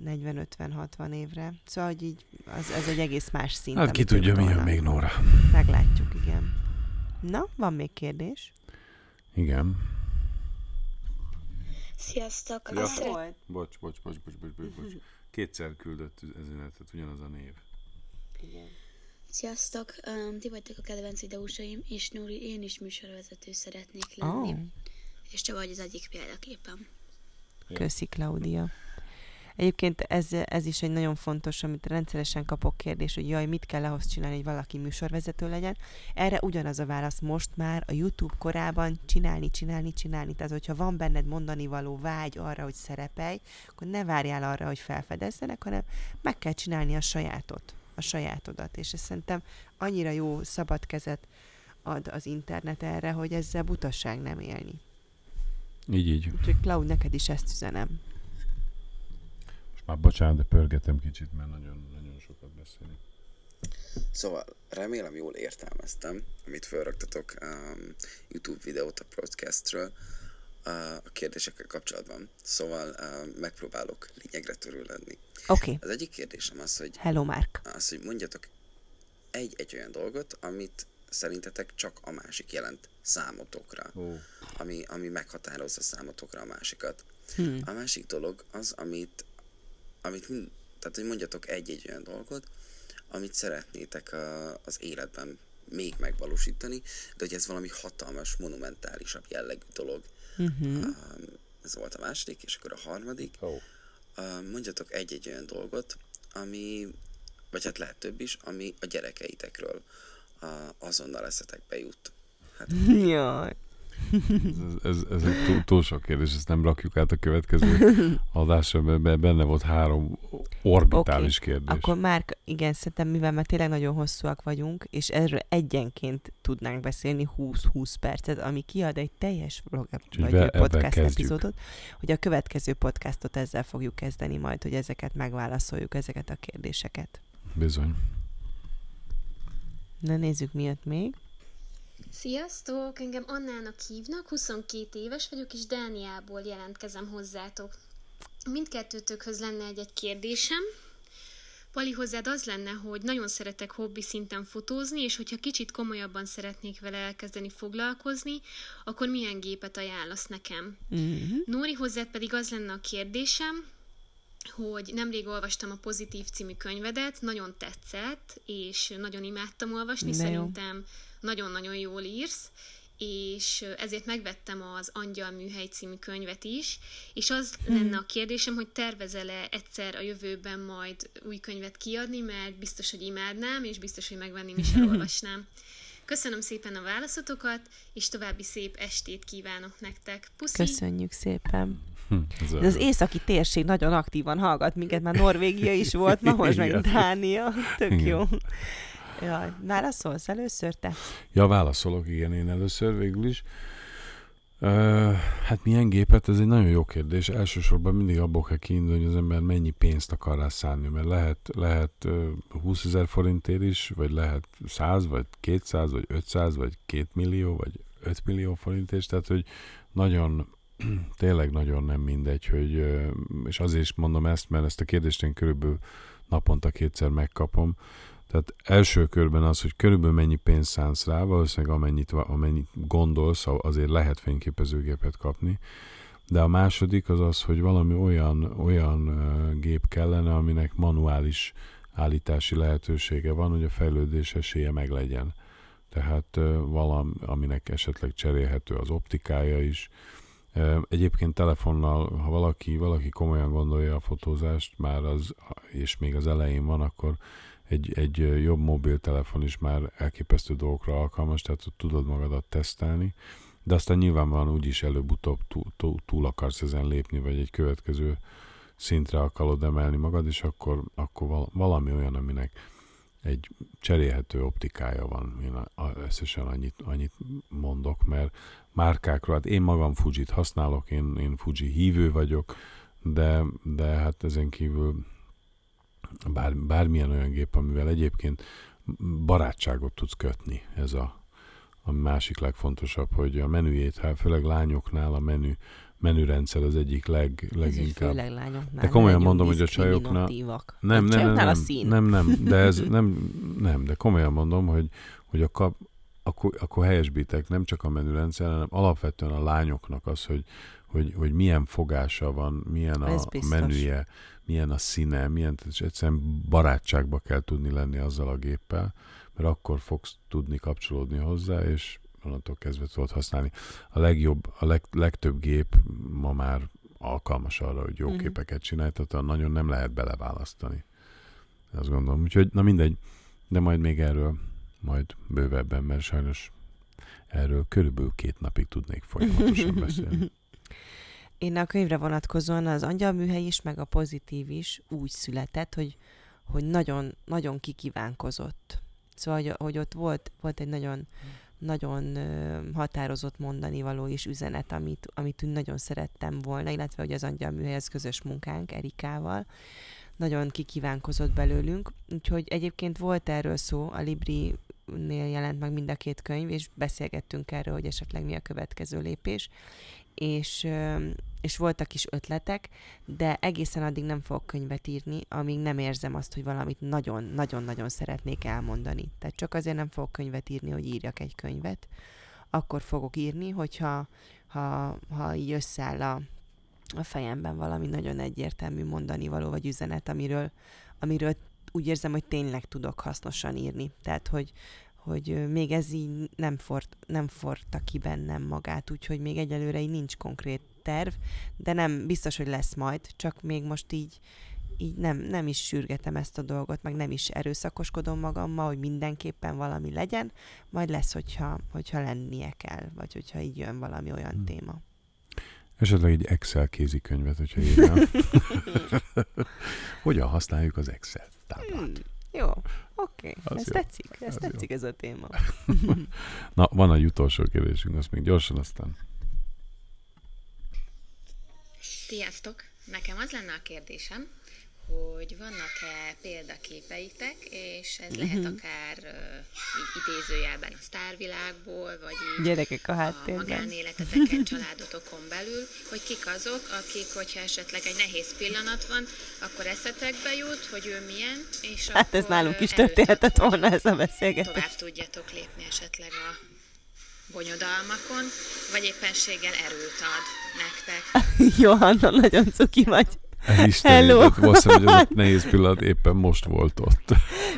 40-50-60 évre. Szóval, hogy így az, ez egy egész más szint. Hát ki tudja, mi jön még, Nóra. Meglátjuk, igen. Na, van még kérdés? Igen. Sziasztok! Ja. Azt szeret- Bocs, bocs, bocs, bocs, bocs, bocs, bocs. Kétszer küldött üzenetet, ugyanaz a név. Sziasztok! Um, ti vagytok a kedvenc videósaim, és Nóri, én is műsorvezető szeretnék lenni. Oh. És te vagy az egyik példaképem. Köszi, Claudia. Egyébként ez, ez is egy nagyon fontos, amit rendszeresen kapok kérdés, hogy jaj, mit kell ahhoz csinálni, hogy valaki műsorvezető legyen. Erre ugyanaz a válasz most már a YouTube korában csinálni, csinálni, csinálni. Tehát, hogyha van benned mondani való vágy arra, hogy szerepelj, akkor ne várjál arra, hogy felfedezzenek, hanem meg kell csinálni a sajátot, a sajátodat. És ez szerintem annyira jó szabad kezet ad az internet erre, hogy ezzel butasság nem élni. Így, így. Úgyhogy Cloud, neked is ezt üzenem. Már bocsánat, de pörgetem kicsit, mert nagyon, nagyon sokat beszélünk. Szóval remélem jól értelmeztem, amit felraktatok um, YouTube videót a podcastről uh, a kérdésekkel kapcsolatban. Szóval uh, megpróbálok lényegre törő lenni. Oké. Az egyik kérdésem az, hogy Hello, Mark. az, hogy mondjatok egy-egy olyan dolgot, amit szerintetek csak a másik jelent számotokra. Ó. Ami, ami meghatározza számotokra a másikat. Hmm. A másik dolog az, amit, amit mind- tehát, hogy mondjatok egy-egy olyan dolgot, amit szeretnétek a, az életben még megvalósítani, de hogy ez valami hatalmas, monumentálisabb jellegű dolog. Mhm. Um, ez volt a második, és akkor a harmadik. Oh. Um, mondjatok egy-egy olyan dolgot, ami, vagy hát lehet több is, ami a gyerekeitekről uh, azonnal eszetekbe jut. Hát, Jaj. Ez, ez, ez egy túl, túl sok kérdés, ezt nem rakjuk át a következő adásra, mert be- benne volt három orbitális Oké, kérdés. Akkor már, igen, szerintem mivel már tényleg nagyon hosszúak vagyunk, és erről egyenként tudnánk beszélni 20-20 percet, ami kiad egy teljes vlog vagy be- podcast epizódot, hogy a következő podcastot ezzel fogjuk kezdeni majd, hogy ezeket megválaszoljuk, ezeket a kérdéseket. Bizony. Na nézzük, mi jött még. Sziasztok! Engem Annának hívnak, 22 éves vagyok, és Dániából jelentkezem hozzátok. Mindkettőtökhöz lenne egy-egy kérdésem. Pali, hozzád az lenne, hogy nagyon szeretek hobbi szinten fotózni, és hogyha kicsit komolyabban szeretnék vele elkezdeni foglalkozni, akkor milyen gépet ajánlasz nekem? Mhm. Nóri, hozzád pedig az lenne a kérdésem, hogy nemrég olvastam a Pozitív című könyvedet, nagyon tetszett, és nagyon imádtam olvasni, De jó. Nagyon-nagyon jól írsz, és ezért megvettem az Angyal műhely című könyvet is, és az Hm. lenne a kérdésem, hogy tervezel-e egyszer a jövőben majd új könyvet kiadni, mert biztos, hogy imádnám, és biztos, hogy megvenném és elolvasnám. Köszönöm szépen a válaszotokat, és további szép estét kívánok nektek. Puszi! Köszönjük szépen. Hm, ez De az északi térség nagyon aktívan hallgat minket, már Norvégia is volt, ma most meg. Dánia. Tök Igen. jó. Jaj, válaszolsz először te? Ja, válaszolok, igen, én először végül is. Uh, hát milyen gépet? Ez egy nagyon jó kérdés. Elsősorban mindig abból kell kiindulni, hogy az ember mennyi pénzt akar rá szánni, mert lehet, lehet uh, 20 ezer forintért is, vagy lehet 100, vagy 200, vagy 500, vagy 2 millió, vagy 5 millió forintért, tehát hogy nagyon, tényleg nagyon nem mindegy, hogy, és azért is mondom ezt, mert ezt a kérdést én körülbelül naponta kétszer megkapom, tehát első körben az, hogy körülbelül mennyi pénzt szánsz rá, valószínűleg amennyit, amennyit gondolsz, azért lehet fényképezőgépet kapni. De a második az az, hogy valami olyan, olyan gép kellene, aminek manuális állítási lehetősége van, hogy a fejlődés esélye meglegyen. Tehát valami, aminek esetleg cserélhető az optikája is. Egyébként telefonnal, ha valaki, valaki komolyan gondolja a fotózást, már az, és még az elején van, akkor egy, egy jobb mobiltelefon is már elképesztő dolgokra alkalmas, tehát tudod magadat tesztelni, de aztán nyilvánvalóan úgyis előbb-utóbb túl, túl, akarsz ezen lépni, vagy egy következő szintre akarod emelni magad, és akkor, akkor val- valami olyan, aminek egy cserélhető optikája van. Én összesen annyit, annyit mondok, mert márkákról, hát én magam Fujit használok, én, én Fuji hívő vagyok, de, de hát ezen kívül bár, bármilyen olyan gép, amivel egyébként barátságot tudsz kötni, ez a, a másik legfontosabb, hogy a menüjét, hát főleg lányoknál a menü, menürendszer az egyik leg, leginkább. főleg lányoknál, De komolyan mondom, hogy a csajoknál... Nem, nem, nem, csajoknál a nem, szín. nem, nem, de ez nem, nem, de komolyan mondom, hogy, hogy a kap, akkor, akkor helyesbítek, nem csak a menürendszer, hanem alapvetően a lányoknak az, hogy, hogy, hogy milyen fogása van, milyen Ez a biztos. menüje, milyen a színe, milyen, és egyszerűen barátságba kell tudni lenni azzal a géppel, mert akkor fogsz tudni kapcsolódni hozzá, és onnantól kezdve tudod használni. A legjobb, a leg, legtöbb gép ma már alkalmas arra, hogy jó mm. képeket csinálj, tehát nagyon nem lehet beleválasztani. Azt gondolom. Úgyhogy, na mindegy, de majd még erről majd bővebben, mert sajnos erről körülbelül két napig tudnék folyamatosan beszélni. Én a könyvre vonatkozóan az angyalműhely is, meg a pozitív is úgy született, hogy, hogy nagyon, nagyon kikívánkozott. Szóval, hogy, hogy ott volt, volt egy nagyon, nagyon határozott mondani való és üzenet, amit, amit nagyon szerettem volna, illetve hogy az angyalműhely az közös munkánk Erikával. Nagyon kikívánkozott belőlünk, úgyhogy egyébként volt erről szó, a Libri-nél jelent meg mind a két könyv, és beszélgettünk erről, hogy esetleg mi a következő lépés, és, és voltak is ötletek, de egészen addig nem fogok könyvet írni, amíg nem érzem azt, hogy valamit nagyon-nagyon-nagyon szeretnék elmondani. Tehát csak azért nem fogok könyvet írni, hogy írjak egy könyvet. Akkor fogok írni, hogyha ha, ha így összeáll a, a fejemben valami nagyon egyértelmű mondani való, vagy üzenet, amiről, amiről úgy érzem, hogy tényleg tudok hasznosan írni. Tehát, hogy, hogy még ez így nem, fort, nem forta ki bennem magát, úgyhogy még egyelőre így nincs konkrét terv, de nem biztos, hogy lesz majd, csak még most így, így nem, nem is sürgetem ezt a dolgot, meg nem is erőszakoskodom magammal, hogy mindenképpen valami legyen, majd lesz, hogyha, hogyha lennie kell, vagy hogyha így jön valami olyan Hmm. téma. Esetleg egy Excel kézikönyvet, hogyha írnám. Hogyan használjuk az Excel táblát? Hmm, jó, oké, Az ez jó, tetszik, ez az tetszik ez a téma. Na, van egy utolsó kérdésünk, azt még gyorsan aztán. Sziasztok! Nekem az lenne a kérdésem, hogy vannak-e példaképeitek, és ez lehet Mhm. akár így idézőjelben a sztárvilágból, vagy így Gyerekek a a háttérben. magánéleteteken, családotokon belül, hogy kik azok, akik, hogyha esetleg egy nehéz pillanat van, akkor eszetekbe jut, hogy ő milyen, és Hát ez akkor nálunk is történhetett volna ez a beszélgetés. tovább tudjatok lépni esetleg a bonyodalmakon, vagy éppenséggel erőt ad nektek. Johanna, nagyon cuki vagy. Hello! Valószínűleg, hogy az a nehéz pillanat éppen most volt ott.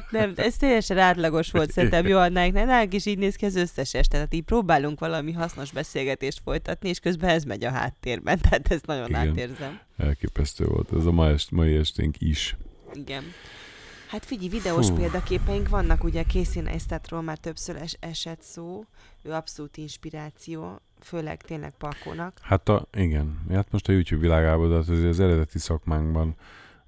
Nem, ez teljesen átlagos volt szerintem Johannáknál. Nálunk is így néz ki az összes este. Tehát így próbálunk valami hasznos beszélgetést folytatni, és közben ez megy a háttérben. Tehát ezt nagyon Igen. átérzem. Elképesztő volt ez a mai, est, mai esténk is. Igen. Hát figyelj, videós Hú. példaképeink vannak, ugye Casey Neistatról már többször es- esett szó, ő abszolút inspiráció, főleg tényleg Pakónak. Hát a, igen, hát most a YouTube világában, de hát azért az eredeti szakmánkban,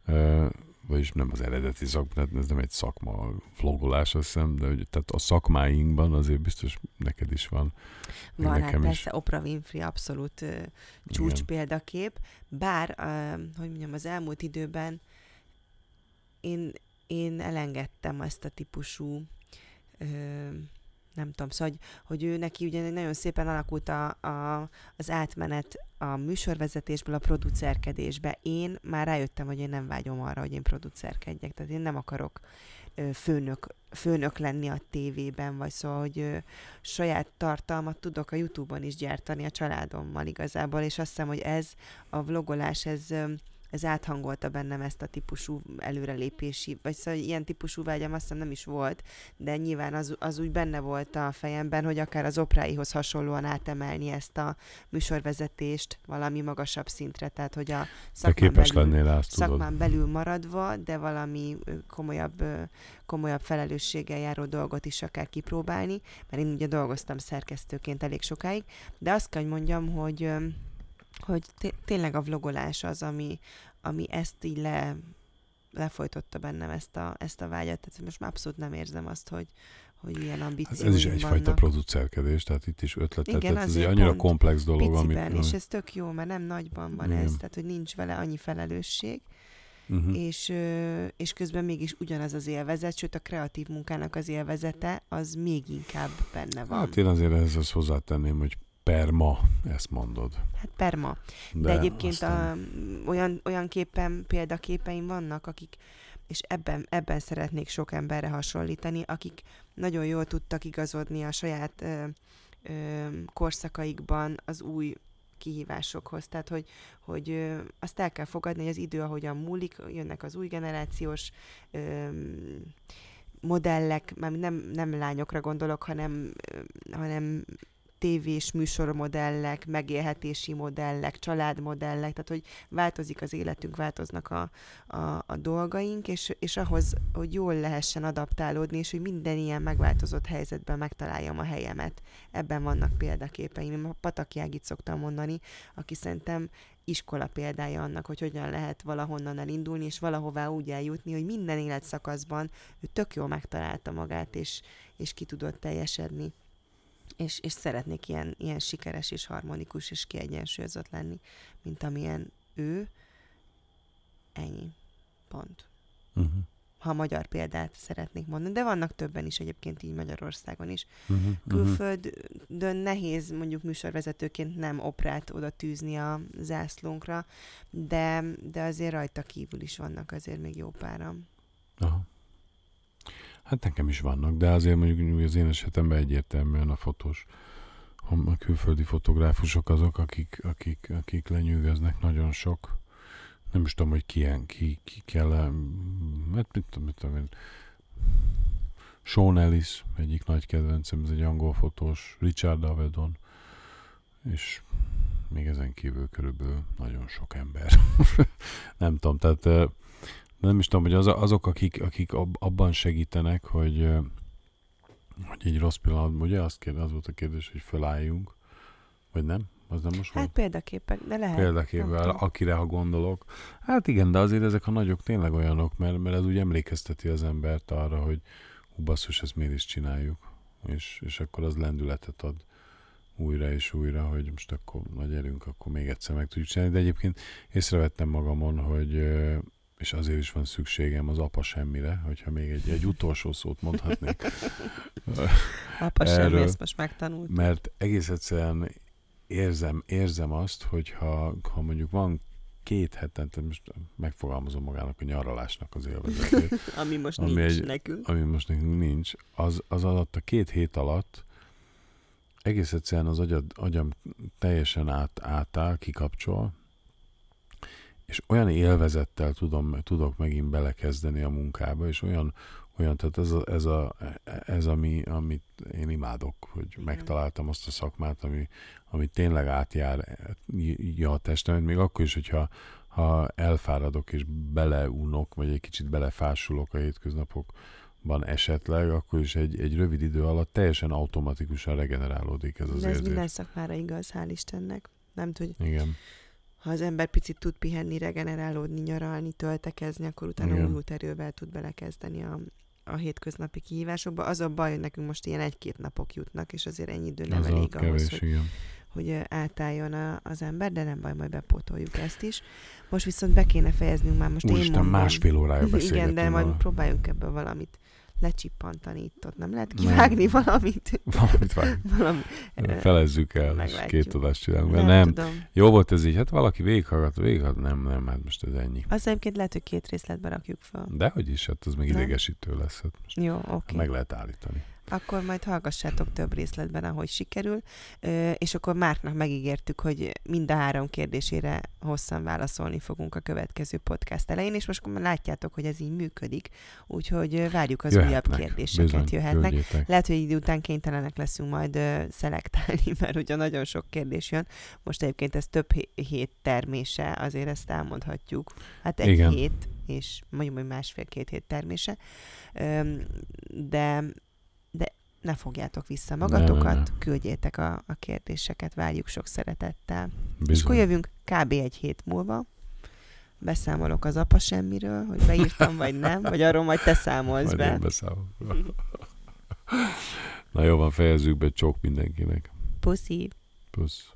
ö, vagyis nem az eredeti szakma, tehát ez nem egy szakma, vlogolás azt hiszem, de hogy, tehát a szakmáinkban azért biztos neked is van. Van, hát nekem is. persze Oprah Winfrey abszolút ö, csúcs Igen. példakép, bár, ö, hogy mondjam, az elmúlt időben én, én elengedtem ezt a típusú ö, nem tudom, szóval, hogy, hogy ő neki ugye nagyon szépen alakult a, a, az átmenet a műsorvezetésből a producerkedésbe. Én már rájöttem, hogy én nem vágyom arra, hogy én producerkedjek, tehát én nem akarok főnök, főnök lenni a tévében, vagy szóval, hogy ö, saját tartalmat tudok a Youtube-on is gyártani a családommal igazából, és azt hiszem, hogy ez a vlogolás, ez, ez áthangolta bennem ezt a típusú előrelépési, vagy szóval ilyen típusú vágyam azt hiszem nem is volt, de nyilván az, az úgy benne volt a fejemben, hogy akár az opráihoz hasonlóan átemelni ezt a műsorvezetést valami magasabb szintre, tehát hogy a szakmán, belül, lennél azt szakmán belül maradva, de valami komolyabb, komolyabb felelősséggel járó dolgot is akár kipróbálni, mert én ugye dolgoztam szerkesztőként elég sokáig, de azt kell, hogy mondjam, hogy hogy té- tényleg a vlogolás az, ami, ami ezt így le, lefolytotta bennem ezt a, ezt a vágyat, tehát most már abszolút nem érzem azt, hogy, hogy ilyen Hát ambícióim ez is egyfajta vannak. producerkedés, tehát itt is ötletet, Igen, tehát ez egy annyira komplex dolog, ami... piciben, és ez tök jó, mert nem nagyban van Igen. ez, tehát hogy nincs vele annyi felelősség, Mhm. és, és közben mégis ugyanaz az élvezet, sőt a kreatív munkának az élvezete, az még inkább benne van. Hát én azért ehhez azt hozzátenném, hogy perma, ezt mondod. Hát perma. De, De egyébként aztán- a, olyan, olyan képen, példaképeim vannak, akik, és ebben, ebben szeretnék sok emberre hasonlítani, akik nagyon jól tudtak igazodni a saját ö, ö, korszakaikban az új kihívásokhoz. Tehát, hogy, hogy ö, azt el kell fogadni, hogy az idő, ahogyan múlik, jönnek az új generációs ö, modellek, már nem, nem lányokra gondolok, hanem, hanem tévés műsormodellek, megélhetési modellek, családmodellek, tehát hogy változik az életünk, változnak a, a, a dolgaink, és, és ahhoz, hogy jól lehessen adaptálódni, és hogy minden ilyen megváltozott helyzetben megtaláljam a helyemet. Ebben vannak példaképeim. Én a Pataki Ágit szoktam mondani, aki szerintem iskola példája annak, hogy hogyan lehet valahonnan elindulni, és valahová úgy eljutni, hogy minden életszakaszban ő tök jól megtalálta magát, és, és ki tudott teljesedni és, és szeretnék ilyen, ilyen sikeres és harmonikus és kiegyensúlyozott lenni, mint amilyen ő. Ennyi. Pont. Uh-huh. Ha magyar példát szeretnék mondani, de vannak többen is egyébként így Magyarországon is. Mhm. Külföldön nehéz mondjuk műsorvezetőként nem oprát oda tűzni a zászlónkra, de, de azért rajta kívül is vannak azért még jó páram. Aha. Hát nekem is vannak, de azért mondjuk az én esetemben egyértelműen a fotós, a külföldi fotográfusok azok, akik, akik, akik lenyűgöznek nagyon sok. Nem is tudom, hogy ki, ki, ki kell, hát mit tudom, mit tudom én. Sean Ellis, egyik nagy kedvencem, ez egy angol fotós, Richard Avedon, és még ezen kívül körülbelül nagyon sok ember. nem tudom, tehát eh, nem is tudom, hogy az, azok, akik, akik ab, abban segítenek, hogy, hogy egy rossz pillanatban, ugye azt kérde, az volt a kérdés, hogy fölálljunk, vagy nem? Az nem most Hát volt? példaképek, de lehet. Tudom. akire ha gondolok. Hát igen, de azért ezek a nagyok tényleg olyanok, mert, mert ez úgy emlékezteti az embert arra, hogy hú basszus, ezt miért is csináljuk. És, és akkor az lendületet ad újra és újra, hogy most akkor na gyerünk, akkor még egyszer meg tudjuk csinálni. De egyébként észrevettem magamon, hogy és azért is van szükségem az apa semmire, hogyha még egy, egy utolsó szót mondhatnék. apa semmi, ezt most megtanult. Mert egész egyszerűen érzem, érzem azt, hogy ha, ha mondjuk van két hetente, most megfogalmazom magának a nyaralásnak az élvezetét. ami most ami nincs egy, nekünk. Ami most nekünk nincs. Az, az alatt a két hét alatt egész egyszerűen az agyad, agyam teljesen át, átáll, kikapcsol, és olyan élvezettel tudom, tudok megint belekezdeni a munkába, és olyan, olyan tehát ez, a, ez, a, ez ami, amit én imádok, hogy Igen. megtaláltam azt a szakmát, ami, ami tényleg átjár a testemet, még akkor is, hogyha ha elfáradok és beleunok, vagy egy kicsit belefásulok a hétköznapokban esetleg, akkor is egy, egy rövid idő alatt teljesen automatikusan regenerálódik ez az De ez érzés. minden szakmára igaz, hál' Istennek. Nem tudj. Igen ha az ember picit tud pihenni, regenerálódni, nyaralni, töltekezni, akkor utána Igen. új erővel tud belekezdeni a, a hétköznapi kihívásokba. Az a baj, hogy nekünk most ilyen egy-két napok jutnak, és azért ennyi idő nem az elég ahhoz, kevés, hogy, igen. hogy átálljon a, az ember, de nem baj, majd bepótoljuk ezt is. Most viszont be kéne fejeznünk már most Úristen, én mondom. másfél órája Igen, de majd próbáljuk ebből valamit lecsippantani itt ott. Nem lehet kivágni nem. valamit? Valamit vágni. Valami, Felezzük el, és két adást csinálunk. Nem, nem. Tudom. Jó volt ez így, hát valaki végighallgat, végighallgat, nem, nem, hát most ez ennyi. Az egyébként lehet, hogy két részletbe rakjuk fel. Dehogy is, hát az meg idegesítő lesz. Hát most Jó, oké. Okay. Meg lehet állítani akkor majd hallgassátok több részletben, ahogy sikerül, és akkor Márknak megígértük, hogy mind a három kérdésére hosszan válaszolni fogunk a következő podcast elején, és most már látjátok, hogy ez így működik, úgyhogy várjuk az jöhetnek, újabb kérdéseket, bizony, jöhetnek. Küldjétek. Lehet, hogy idő után kénytelenek leszünk majd szelektálni, mert ugye nagyon sok kérdés jön. Most egyébként ez több hét termése, azért ezt elmondhatjuk. Hát egy Igen. hét, és mondjuk, hogy másfél-két hét termése. De ne fogjátok vissza magatokat, ne, ne, ne. küldjétek a, a kérdéseket, várjuk sok szeretettel. Bizony. És akkor jövünk kb. egy hét múlva, beszámolok az apa semmiről, hogy beírtam, vagy nem, vagy arról majd te számolsz majd be. beszámolok. Na jó van, fejezzük be, csók mindenkinek. Puszi. Pusz.